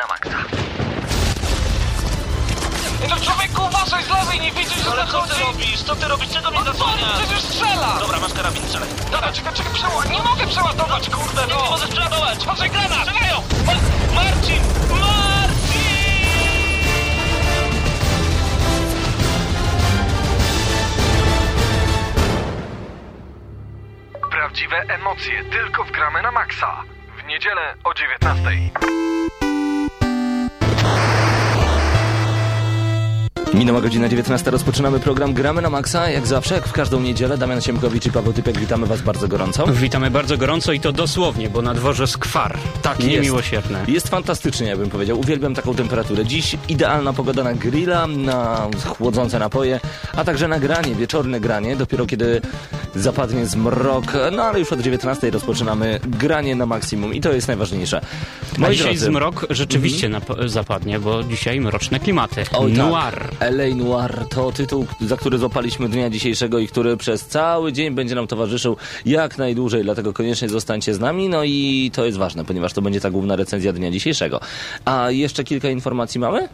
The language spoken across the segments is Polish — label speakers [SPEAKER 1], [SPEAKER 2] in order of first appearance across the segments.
[SPEAKER 1] na maksa.
[SPEAKER 2] No człowieku, uważaj z lewej, nie widzisz, że
[SPEAKER 3] Ale co
[SPEAKER 2] zachodzi?
[SPEAKER 3] ty robisz? Co ty robisz? Czego mnie
[SPEAKER 2] No co,
[SPEAKER 3] zasłaniasz?
[SPEAKER 2] przecież strzela!
[SPEAKER 3] Dobra, masz karabin, strzelaj.
[SPEAKER 2] Dobra, czekaj, czekaj, przeładować. Nie mogę przeładować, kurde,
[SPEAKER 3] Nie
[SPEAKER 2] no!
[SPEAKER 3] możesz przeładować!
[SPEAKER 2] Patrzaj, granat!
[SPEAKER 3] Strzelają! Ma- Marcin! Marcin!
[SPEAKER 1] Prawdziwe emocje tylko w gramy na maksa. W niedzielę o 19.
[SPEAKER 4] Minęła godzina 19, rozpoczynamy program Gramy na Maxa, jak zawsze, jak w każdą niedzielę. Damian Siemkowicz i Paweł Typiak, witamy was bardzo gorąco.
[SPEAKER 5] Witamy bardzo gorąco i to dosłownie, bo na dworze skwar.
[SPEAKER 4] Tak
[SPEAKER 5] Niemiłosierne.
[SPEAKER 4] Jest fantastycznie, ja bym powiedział. Uwielbiam taką temperaturę. Dziś idealna pogoda na grilla, na chłodzące napoje, a także na granie, wieczorne granie. Dopiero kiedy zapadnie zmrok, no ale już od 19 rozpoczynamy granie na maksimum i to jest najważniejsze.
[SPEAKER 5] A
[SPEAKER 4] Moi
[SPEAKER 5] dzisiaj
[SPEAKER 4] drodzy,
[SPEAKER 5] zmrok rzeczywiście nap- zapadnie, bo dzisiaj mroczne klimaty.
[SPEAKER 4] Oj, tak.
[SPEAKER 5] Noir.
[SPEAKER 4] LA Noir to tytuł, za który złapaliśmy dnia dzisiejszego i który przez cały dzień będzie nam towarzyszył jak najdłużej, dlatego koniecznie zostańcie z nami. No i to jest ważne, ponieważ to będzie ta główna recenzja dnia dzisiejszego. A jeszcze kilka informacji mamy?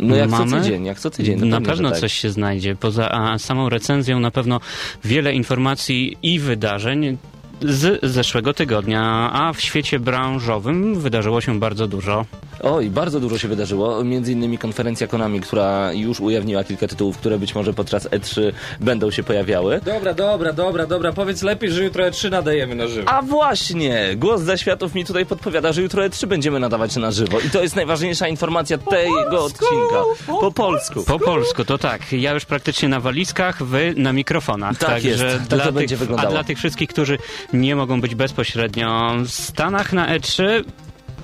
[SPEAKER 4] No jak
[SPEAKER 5] Mamy?
[SPEAKER 4] co tydzień, jak co tydzień. no
[SPEAKER 5] Na pewno
[SPEAKER 4] tak.
[SPEAKER 5] coś się znajdzie. Poza samą recenzją na pewno wiele informacji i wydarzeń z zeszłego tygodnia, a w świecie branżowym wydarzyło się bardzo dużo.
[SPEAKER 4] Oj, bardzo dużo się wydarzyło. Między innymi konferencja Konami, która już ujawniła kilka tytułów, które być może podczas E3 będą się pojawiały.
[SPEAKER 6] Dobra, dobra, dobra, dobra. Powiedz lepiej, że jutro E3 nadajemy na żywo.
[SPEAKER 4] A właśnie! Głos zaświatów mi tutaj podpowiada, że jutro E3 będziemy nadawać na żywo. I to jest najważniejsza informacja tego odcinka. Po polsku.
[SPEAKER 5] Po polsku, to tak. Ja już praktycznie na walizkach, wy na mikrofonach.
[SPEAKER 4] Tak
[SPEAKER 5] Także
[SPEAKER 4] jest. Tak
[SPEAKER 5] dla
[SPEAKER 4] to
[SPEAKER 5] tych,
[SPEAKER 4] będzie wyglądało.
[SPEAKER 5] A dla tych wszystkich, którzy nie mogą być bezpośrednio w Stanach na E3,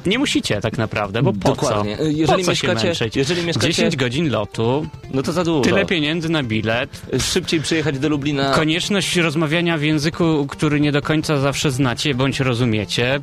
[SPEAKER 5] nie musicie tak naprawdę, bo po
[SPEAKER 4] Dokładnie.
[SPEAKER 5] co?
[SPEAKER 4] Jeżeli
[SPEAKER 5] po co się
[SPEAKER 4] mieszkacie-
[SPEAKER 5] męczyć?
[SPEAKER 4] jeżeli mieszkacie-
[SPEAKER 5] 10 godzin lotu,
[SPEAKER 4] No to za dużo.
[SPEAKER 5] tyle pieniędzy na bilet,
[SPEAKER 4] Szybciej przyjechać do Lublina.
[SPEAKER 5] konieczność rozmawiania w języku, który nie do końca zawsze znacie bądź rozumiecie.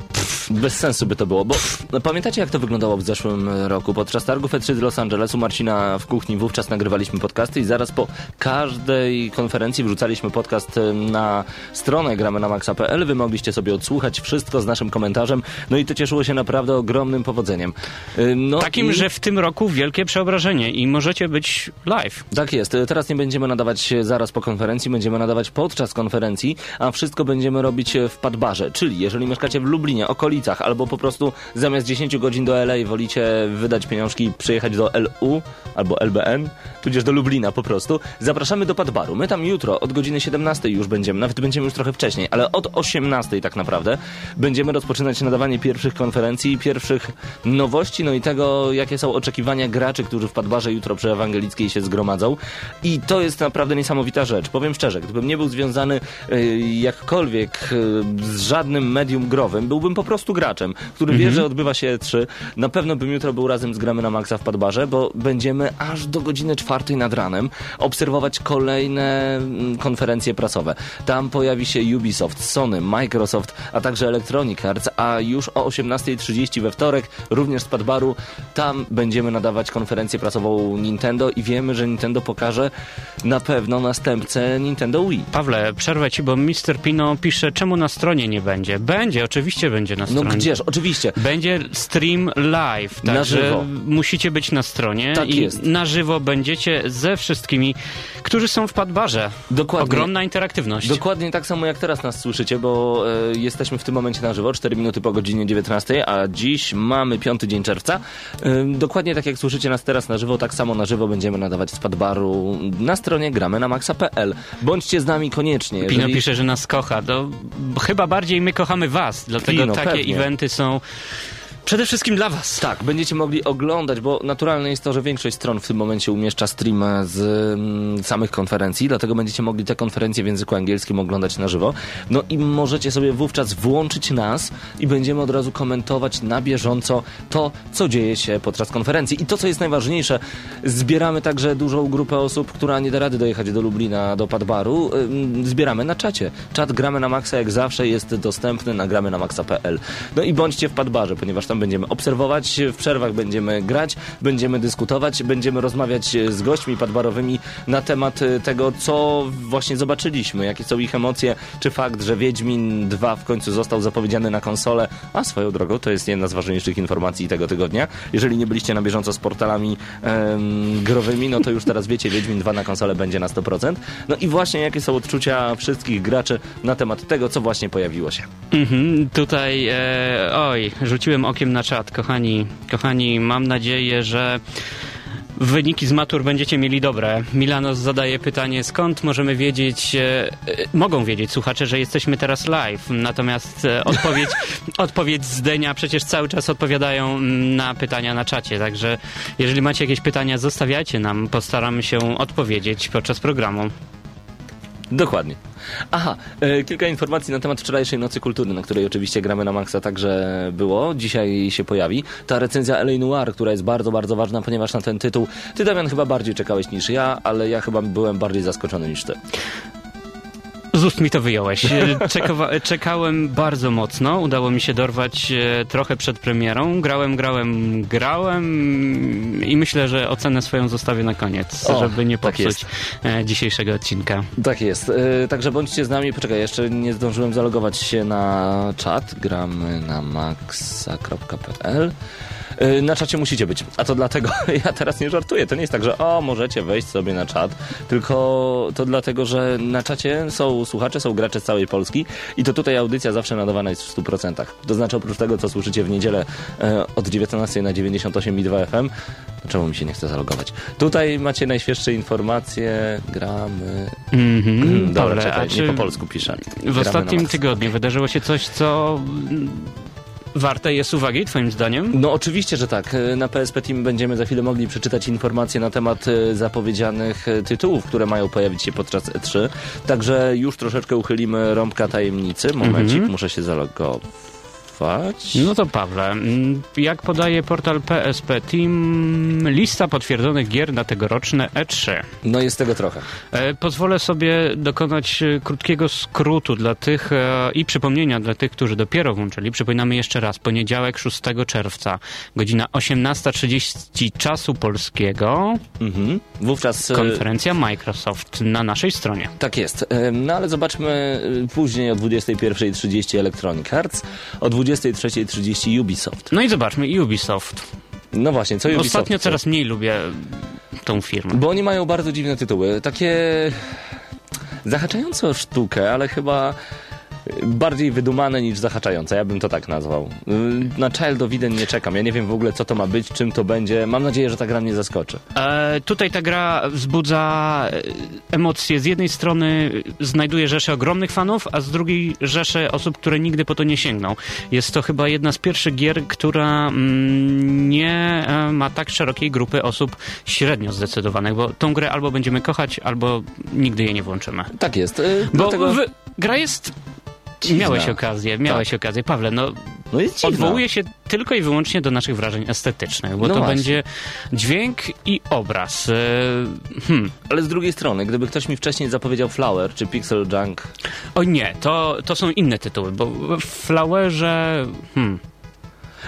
[SPEAKER 4] Bez sensu by to było, bo no, pamiętacie jak to wyglądało w zeszłym roku? Podczas targów E3 z Los Angelesu Marcina w kuchni wówczas nagrywaliśmy podcasty i zaraz po każdej konferencji wrzucaliśmy podcast e, na stronę gramy na maxa.pl. Wy mogliście sobie odsłuchać wszystko z naszym komentarzem, no i to cieszyło się naprawdę ogromnym powodzeniem. E, No
[SPEAKER 5] Takim,
[SPEAKER 4] i...
[SPEAKER 5] że w tym roku wielkie przeobrażenie i możecie być live.
[SPEAKER 4] Tak jest. Teraz nie będziemy nadawać zaraz po konferencji, będziemy nadawać podczas konferencji, a wszystko będziemy robić w Padbarze. Czyli jeżeli mieszkacie w Lublinie, okolicach, albo po prostu zamiast 10 godzin do LA wolicie wydać pieniążki i przyjechać do LU albo LBN, tudzież do Lublina po prostu, zapraszamy do Padbaru. My tam jutro od godziny 17 już będziemy, nawet będziemy już trochę wcześniej, ale od 18 tak naprawdę będziemy rozpoczynać nadawanie pierwszych konferencji, pierwszych nowości, no i tego, jakie są oczekiwania graczy, którzy w Padbarze jutro przy Ewangelickiej się zgromadzą. I to jest naprawdę niesamowita rzecz. Powiem szczerze, gdybym nie był związany y, jakkolwiek y, z żadnym medium growym, byłbym po prostu graczem, który wie, że odbywa się E3. Na pewno bym jutro był razem z Gramy na Maxa w Padbarze, bo będziemy aż do godziny czwartej nad ranem obserwować kolejne mm, konferencje prasowe. Tam pojawi się Ubisoft, Sony, Microsoft, a także Electronic Arts, a już o 18.30 we wtorek, również z Padbaru, tam będziemy nadawać konferencję prasową Nintendo i wiemy, że Nintendo pokaże na pewno następcę Nintendo Wii.
[SPEAKER 5] Pawle, przerwę ci, bo Mr. Pino pisze, czemu na stronie nie będzie. Będzie, oczywiście będzie na
[SPEAKER 4] No
[SPEAKER 5] stronie.
[SPEAKER 4] gdzież, oczywiście.
[SPEAKER 5] Będzie stream live,
[SPEAKER 4] Na
[SPEAKER 5] także
[SPEAKER 4] żywo.
[SPEAKER 5] musicie być na stronie
[SPEAKER 4] Tak
[SPEAKER 5] i
[SPEAKER 4] jest.
[SPEAKER 5] na żywo będziecie ze wszystkimi, którzy są w Padbarze.
[SPEAKER 4] Dokładnie.
[SPEAKER 5] Ogromna interaktywność.
[SPEAKER 4] Dokładnie tak samo jak teraz nas słyszycie, bo e, jesteśmy w tym momencie na żywo, 4 minuty po godzinie 19, a dziś mamy piąty dzień czerwca. Dokładnie tak jak słyszycie nas teraz na żywo, tak samo na żywo będziemy nadawać z Padbaru na stronie gramy na maxa.pl. Bądźcie z nami koniecznie.
[SPEAKER 5] Pino
[SPEAKER 4] jeżeli-
[SPEAKER 5] pisze, że nas kocha. To chyba bardziej my kochamy was, dlatego
[SPEAKER 4] Pino,
[SPEAKER 5] takie
[SPEAKER 4] pewnie.
[SPEAKER 5] eventy są przede wszystkim dla was.
[SPEAKER 4] Tak, będziecie mogli oglądać, bo naturalne jest to, że większość stron w tym momencie umieszcza streama z mm, samych konferencji, dlatego będziecie mogli te konferencje w języku angielskim oglądać na żywo. No i możecie sobie wówczas włączyć nas i będziemy od razu komentować na bieżąco to, co dzieje się podczas konferencji. I to, co jest najważniejsze, zbieramy także dużą grupę osób, która nie da rady dojechać do Lublina, do Padbaru. Zbieramy na czacie. Czat Gramy na Maxa jak zawsze jest dostępny na gramy na maxa.pl. No i bądźcie w Padbarze, ponieważ tam będziemy obserwować, w przerwach będziemy grać, będziemy dyskutować, będziemy rozmawiać z gośćmi padbarowymi na temat e, tego, co właśnie zobaczyliśmy, jakie są ich emocje, czy fakt, że Wiedźmin 2 w końcu został zapowiedziany na konsolę, a swoją drogą to jest jedna z ważniejszych informacji tego tygodnia. Jeżeli nie byliście na bieżąco z portalami em, growymi, no to już teraz wiecie, Wiedźmin 2 na konsolę będzie na 100%. No i właśnie jakie są odczucia wszystkich graczy na temat tego, co właśnie pojawiło się.
[SPEAKER 5] Mhm, tutaj, e, oj, rzuciłem okiem na czat, kochani, kochani, mam nadzieję, że wyniki z matur będziecie mieli dobre. Milanos zadaje pytanie, skąd możemy wiedzieć, e, e, mogą wiedzieć słuchacze, że jesteśmy teraz live, natomiast e, odpowiedź, odpowiedź z Denia przecież cały czas odpowiadają mm, na pytania na czacie, także jeżeli macie jakieś pytania, zostawiajcie nam, postaramy się odpowiedzieć podczas programu.
[SPEAKER 4] Dokładnie. Aha, e, kilka informacji na temat wczorajszej Nocy Kultury, na której oczywiście gramy na Maxa także było. Dzisiaj się pojawi. Ta recenzja L.A. Noir, która jest bardzo, bardzo ważna, ponieważ na ten tytuł ty, Damian, chyba bardziej czekałeś niż ja, ale ja chyba byłem bardziej zaskoczony niż ty.
[SPEAKER 5] Z ust mi to wyjąłeś. Czekałem bardzo mocno. Udało mi się dorwać e, trochę przed premierą. Grałem, grałem, grałem i myślę, że ocenę swoją zostawię na koniec,
[SPEAKER 4] O,
[SPEAKER 5] żeby nie
[SPEAKER 4] tak
[SPEAKER 5] popsuć e, dzisiejszego odcinka.
[SPEAKER 4] Tak jest. E, Także bądźcie z nami. Poczekaj, jeszcze nie zdążyłem zalogować się na czat. Gramy na maxa.pl. E, Na czacie musicie być. A to dlatego, ja teraz nie żartuję. To nie jest tak, że o, możecie wejść sobie na czat, tylko to dlatego, że na czacie są słuchacze, są gracze z całej Polski i to tutaj audycja zawsze nadawana jest w 100%. To znaczy oprócz tego, co słyszycie w niedzielę e, od 19 na 98 i 2 FM, czemu mi się nie chce zalogować? Tutaj macie najświeższe informacje, gramy...
[SPEAKER 5] Mhm.
[SPEAKER 4] Mm, Dobra,
[SPEAKER 5] Pawle,
[SPEAKER 4] czekaj, nie po polsku piszę.
[SPEAKER 5] w ostatnim tygodniu wydarzyło się coś, co warte jest uwagi, twoim zdaniem?
[SPEAKER 4] No oczywiście, że tak. Na PSP Team będziemy za chwilę mogli przeczytać informacje na temat e, zapowiedzianych e, tytułów, które mają pojawić się podczas E3. Także już troszeczkę uchylimy rąbka tajemnicy. Momencik,
[SPEAKER 5] Mhm.
[SPEAKER 4] muszę się zalogować.
[SPEAKER 5] No to Pawle, mm, jak podaje portal PSP Team, lista potwierdzonych gier na tegoroczne E3.
[SPEAKER 4] No jest tego trochę.
[SPEAKER 5] E, Pozwolę sobie dokonać e, krótkiego skrótu dla tych e, i przypomnienia dla tych, którzy dopiero włączyli. Przypominamy jeszcze raz, poniedziałek 6 czerwca, godzina 18.30 czasu polskiego,
[SPEAKER 4] Mhm. Wówczas...
[SPEAKER 5] konferencja Microsoft na naszej stronie.
[SPEAKER 4] Tak jest. No ale zobaczmy później o 21.30 Electronic Arts, o 23.30 Ubisoft.
[SPEAKER 5] No i zobaczmy, Ubisoft.
[SPEAKER 4] No właśnie, co Ubisoft?
[SPEAKER 5] Ostatnio coraz mniej lubię tą firmę.
[SPEAKER 4] Bo oni mają bardzo dziwne tytuły. Takie zahaczające o sztukę, ale chyba bardziej wydumane niż zahaczające. Ja bym to tak nazwał. Na Child of Eden nie czekam. Ja nie wiem w ogóle, co to ma być, czym to będzie. Mam nadzieję, że ta gra mnie zaskoczy.
[SPEAKER 5] E, tutaj ta gra wzbudza e, emocje. Z jednej strony znajduje rzeszę ogromnych fanów, a z drugiej rzeszę osób, które nigdy po to nie sięgną. Jest to chyba jedna z pierwszych gier, która mm, nie e, ma tak szerokiej grupy osób średnio zdecydowanych, bo tą grę albo będziemy kochać, albo nigdy jej nie włączymy.
[SPEAKER 4] Tak jest. Y,
[SPEAKER 5] Bo
[SPEAKER 4] Dlatego...
[SPEAKER 5] wy, gra jest...
[SPEAKER 4] Dziwna.
[SPEAKER 5] Miałeś okazję, miałeś okazję. Pawle, no
[SPEAKER 4] No jest dziwna.
[SPEAKER 5] odwołuje się tylko i wyłącznie do naszych wrażeń estetycznych, bo
[SPEAKER 4] No
[SPEAKER 5] to
[SPEAKER 4] właśnie.
[SPEAKER 5] będzie dźwięk i obraz. E, Hmm.
[SPEAKER 4] Ale z drugiej strony, gdyby ktoś mi wcześniej zapowiedział Flower czy Pixel Junk,
[SPEAKER 5] O nie, to, to są inne tytuły, bo w Flowerze... Hmm,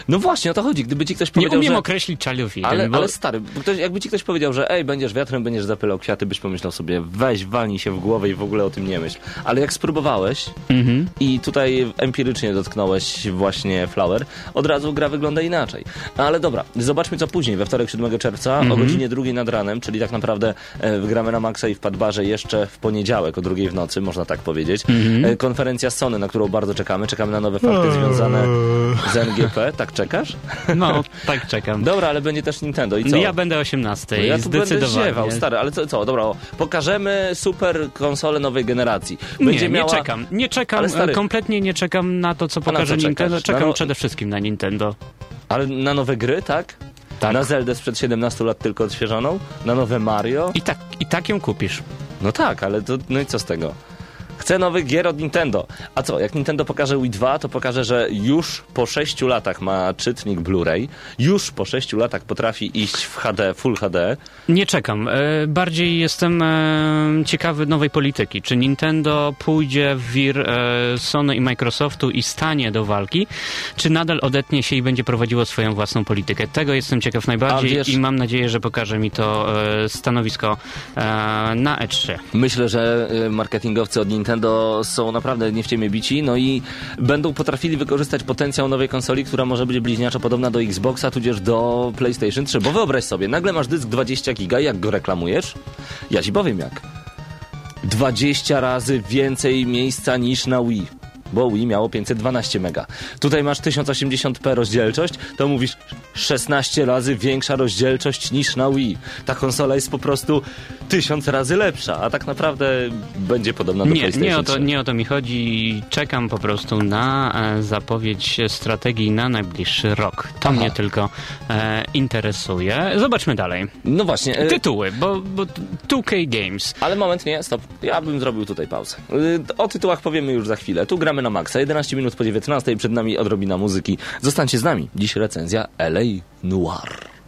[SPEAKER 4] no właśnie o to chodzi. Gdyby ci ktoś
[SPEAKER 5] nie
[SPEAKER 4] powiedział,
[SPEAKER 5] umiem
[SPEAKER 4] że...
[SPEAKER 5] określić Eden,
[SPEAKER 4] Ale,
[SPEAKER 5] bo
[SPEAKER 4] ale stary, ktoś, jakby ci ktoś powiedział, że ej, będziesz wiatrem, będziesz zapylał kwiaty, byś pomyślał sobie, weź, walnij się w głowę i w ogóle o tym nie myśl. Ale jak spróbowałeś
[SPEAKER 5] Mhm.
[SPEAKER 4] i tutaj empirycznie dotknąłeś właśnie Flower, od razu gra wygląda inaczej. Ale dobra, zobaczmy co później, we wtorek 7 czerwca o
[SPEAKER 5] Mhm.
[SPEAKER 4] godzinie drugiej nad ranem, czyli tak naprawdę e, gramy na Maxa i w Padbarze jeszcze w poniedziałek o drugiej w nocy, można tak powiedzieć.
[SPEAKER 5] Mhm.
[SPEAKER 4] E, konferencja Sony, na którą bardzo czekamy, czekamy na nowe fakty związane z NGP, tak czekasz?
[SPEAKER 5] No, tak czekam.
[SPEAKER 4] Dobra, ale będzie też Nintendo i co?
[SPEAKER 5] Ja będę 18,
[SPEAKER 4] No ja tu będę
[SPEAKER 5] zdecydowanie.
[SPEAKER 4] ziewał, stary, ale co, co, dobra, o, pokażemy super konsolę nowej generacji. Będzie
[SPEAKER 5] nie,
[SPEAKER 4] miała...
[SPEAKER 5] nie czekam. Nie czekam,
[SPEAKER 4] Ale stary-
[SPEAKER 5] kompletnie nie czekam na to, co pokaże
[SPEAKER 4] co?
[SPEAKER 5] Nintendo. Czekam
[SPEAKER 4] no-
[SPEAKER 5] przede wszystkim na Nintendo.
[SPEAKER 4] Ale na nowe gry, tak?
[SPEAKER 5] Tak.
[SPEAKER 4] Na Zeldę sprzed 17 lat tylko odświeżoną? Na nowe Mario?
[SPEAKER 5] I tak, I tak ją kupisz.
[SPEAKER 4] No tak, ale to, no i co z tego? Chcę nowych gier od Nintendo. A co, jak Nintendo pokaże Wii 2, to pokaże, że już po 6 latach ma czytnik Blu-ray, już po 6 latach potrafi iść w HD, Full HD.
[SPEAKER 5] Nie czekam. E, Bardziej jestem e, ciekawy nowej polityki. Czy Nintendo pójdzie w wir e, Sony i Microsoftu i stanie do walki, czy nadal odetnie się i będzie prowadziło swoją własną politykę? Tego jestem ciekaw najbardziej
[SPEAKER 4] wiesz-
[SPEAKER 5] i mam nadzieję, że pokaże mi to stanowisko na E3.
[SPEAKER 4] Myślę, że marketingowcy od Nintendo są naprawdę nie w ciemię bici, no i będą potrafili wykorzystać potencjał nowej konsoli, która może być bliźniaczo podobna do Xboxa, tudzież do PlayStation 3. Bo wyobraź sobie, nagle masz dysk 20 giga, jak go reklamujesz? Ja ci powiem jak. 20 razy więcej miejsca niż na Wii. Bo Wii miało 512 mega. Tutaj masz 1080p rozdzielczość, to mówisz 16 razy większa rozdzielczość niż na Wii. Ta konsola jest po prostu 1000 razy lepsza, a tak naprawdę będzie podobna do
[SPEAKER 5] Nie,
[SPEAKER 4] PlayStation
[SPEAKER 5] nie o, to,
[SPEAKER 4] 3.
[SPEAKER 5] nie o to mi chodzi. Czekam po prostu na e, zapowiedź strategii na najbliższy rok. To
[SPEAKER 4] Aha.
[SPEAKER 5] mnie tylko e, interesuje. Zobaczmy dalej.
[SPEAKER 4] No właśnie. e,
[SPEAKER 5] Tytuły, bo, bo 2K Games.
[SPEAKER 4] Ale moment, nie, stop. Ja bym zrobił tutaj pauzę. Y, O tytułach powiemy już za chwilę. Tu gramy na maksa. 11 minut po 19, przed nami odrobina muzyki. Zostańcie z nami. Dziś recenzja LA Noir.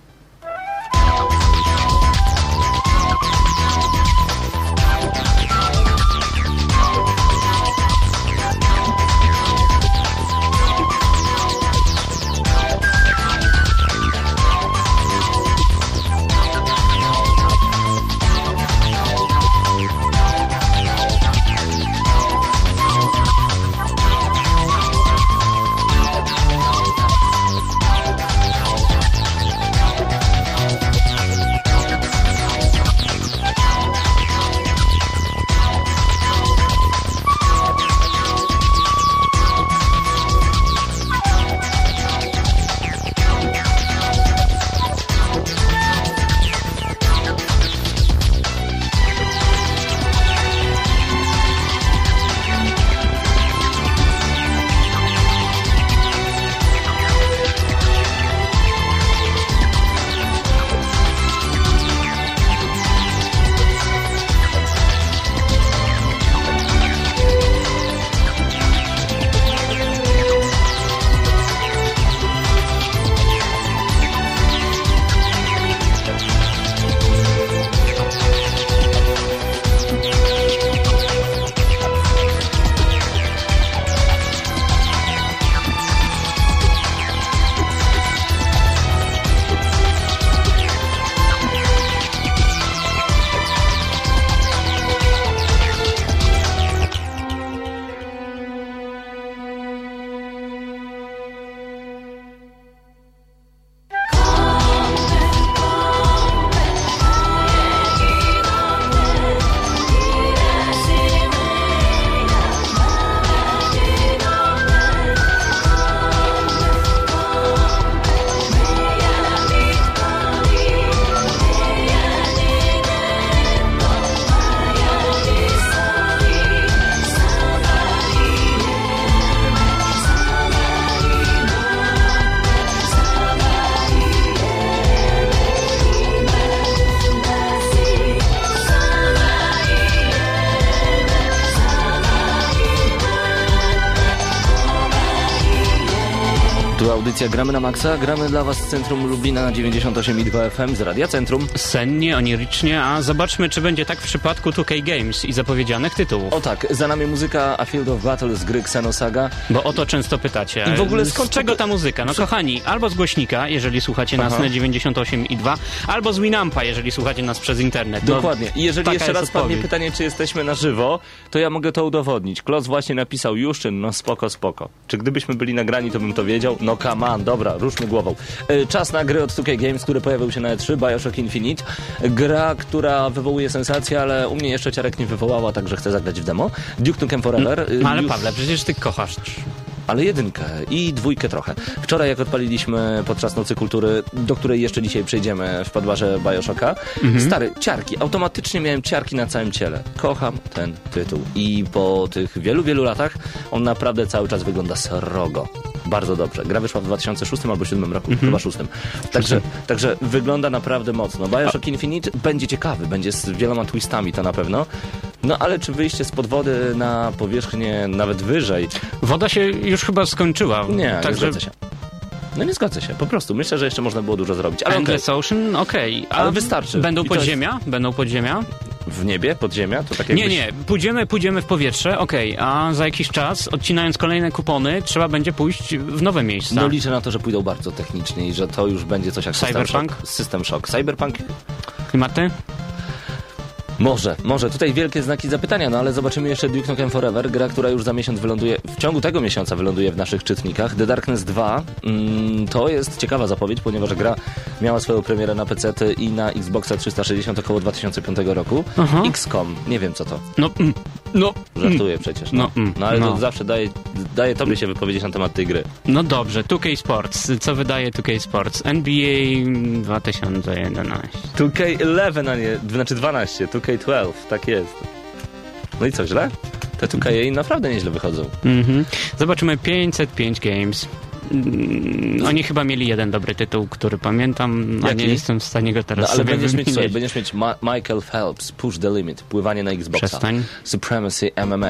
[SPEAKER 4] Audycja Gramy na Maxa. Gramy dla Was z Centrum Lublina na 98,2 FM z Radia Centrum.
[SPEAKER 5] Sennie, onirycznie, a zobaczmy, czy będzie tak w przypadku 2K Games i zapowiedzianych tytułów.
[SPEAKER 4] O tak, za nami muzyka A Field of Battle z gry Xenosaga.
[SPEAKER 5] Bo o to często pytacie.
[SPEAKER 4] I w ogóle
[SPEAKER 5] z
[SPEAKER 4] skąd
[SPEAKER 5] czego
[SPEAKER 4] to-
[SPEAKER 5] ta muzyka? No kochani, albo z głośnika, jeżeli słuchacie nas
[SPEAKER 4] Aha.
[SPEAKER 5] na 98,2, albo z Winampa, jeżeli słuchacie nas przez internet. No,
[SPEAKER 4] Dokładnie. I jeżeli jeszcze raz padnie
[SPEAKER 5] odpowiedź.
[SPEAKER 4] pytanie, czy jesteśmy na żywo, to ja mogę to udowodnić. Klos właśnie napisał Juszczyn, no spoko, spoko. Czy gdybyśmy byli nagrani, to bym to wiedział? No come on, dobra, ruszmy głową. E, Czas na gry od 2K Games, który pojawił się na E3, Bioshock Infinite. Gra, która wywołuje sensację, ale u mnie jeszcze ciarek nie wywołała, także chcę zagrać w demo. Duke Nukem Forever. e,
[SPEAKER 5] No, ale
[SPEAKER 4] już-
[SPEAKER 5] Pawle, przecież ty kochasz.
[SPEAKER 4] ale jedynkę i dwójkę trochę. Wczoraj jak odpaliliśmy podczas Nocy Kultury, do której jeszcze dzisiaj przejdziemy w podbarze Bioshocka, stary, ciarki. Automatycznie miałem ciarki na całym ciele. Kocham ten tytuł. I po tych wielu, wielu latach on naprawdę cały czas wygląda srogo. Bardzo dobrze. Gra wyszła w 2006 albo 2007 roku, chyba 2006. Także, także wygląda naprawdę mocno. Bioshock Infinite będzie ciekawy, będzie z wieloma twistami to na pewno. No ale czy wyjście spod wody na powierzchnię nawet wyżej?
[SPEAKER 5] Woda się już chyba skończyła.
[SPEAKER 4] Nie, nie
[SPEAKER 5] Także
[SPEAKER 4] zgodzę się. No nie zgodzę się, po prostu. Myślę, że jeszcze można było dużo zrobić. Ale
[SPEAKER 5] Endless Ocean, okej. A
[SPEAKER 4] Ale wystarczy.
[SPEAKER 5] Będą
[SPEAKER 4] I to jest-
[SPEAKER 5] podziemia? Będą podziemia?
[SPEAKER 4] W niebie, podziemia, to tak jakbyś...
[SPEAKER 5] Nie, nie, pójdziemy, pójdziemy w powietrze, okej, a za jakiś czas, odcinając kolejne kupony, trzeba będzie pójść w nowe miejsca.
[SPEAKER 4] No liczę na to, że pójdą bardzo technicznie i że to już będzie coś jak System
[SPEAKER 5] Cyberpunk?
[SPEAKER 4] Shock. System Shock. Cyberpunk?
[SPEAKER 5] Klimaty?
[SPEAKER 4] Może, może. Tutaj wielkie znaki zapytania, no ale zobaczymy jeszcze Duke Nukem Forever, gra, która już za miesiąc wyląduje, w ciągu tego miesiąca wyląduje w naszych czytnikach. The Darkness 2 mm, to jest ciekawa zapowiedź, ponieważ gra miała swoją premierę na PC i na Xboxa 360 około 2005 roku.
[SPEAKER 5] Aha.
[SPEAKER 4] XCOM, nie wiem co to.
[SPEAKER 5] No, mm, no,
[SPEAKER 4] Żartuję przecież. No,
[SPEAKER 5] No, mm,
[SPEAKER 4] no ale
[SPEAKER 5] no.
[SPEAKER 4] to zawsze daje, daje tobie się wypowiedzieć na temat tej gry.
[SPEAKER 5] no dobrze, 2K Sports. Co wydaje 2K Sports? NBA 2011.
[SPEAKER 4] 2K11, a nie, znaczy 12, 2K12, tak jest. No i co, źle? Te 2K naprawdę nieźle wychodzą.
[SPEAKER 5] Mhm. Zobaczymy 505 Games. Mm, Oni chyba mieli jeden dobry tytuł, który pamiętam, a nie
[SPEAKER 4] Jaki?
[SPEAKER 5] jestem w stanie go
[SPEAKER 4] No
[SPEAKER 5] teraz
[SPEAKER 4] ale
[SPEAKER 5] sobie
[SPEAKER 4] będziesz mieć, będziesz mieć Ma Michael Phelps, Push the Limit, pływanie na Xboxa.
[SPEAKER 5] Przestań.
[SPEAKER 4] Supremacy MMA.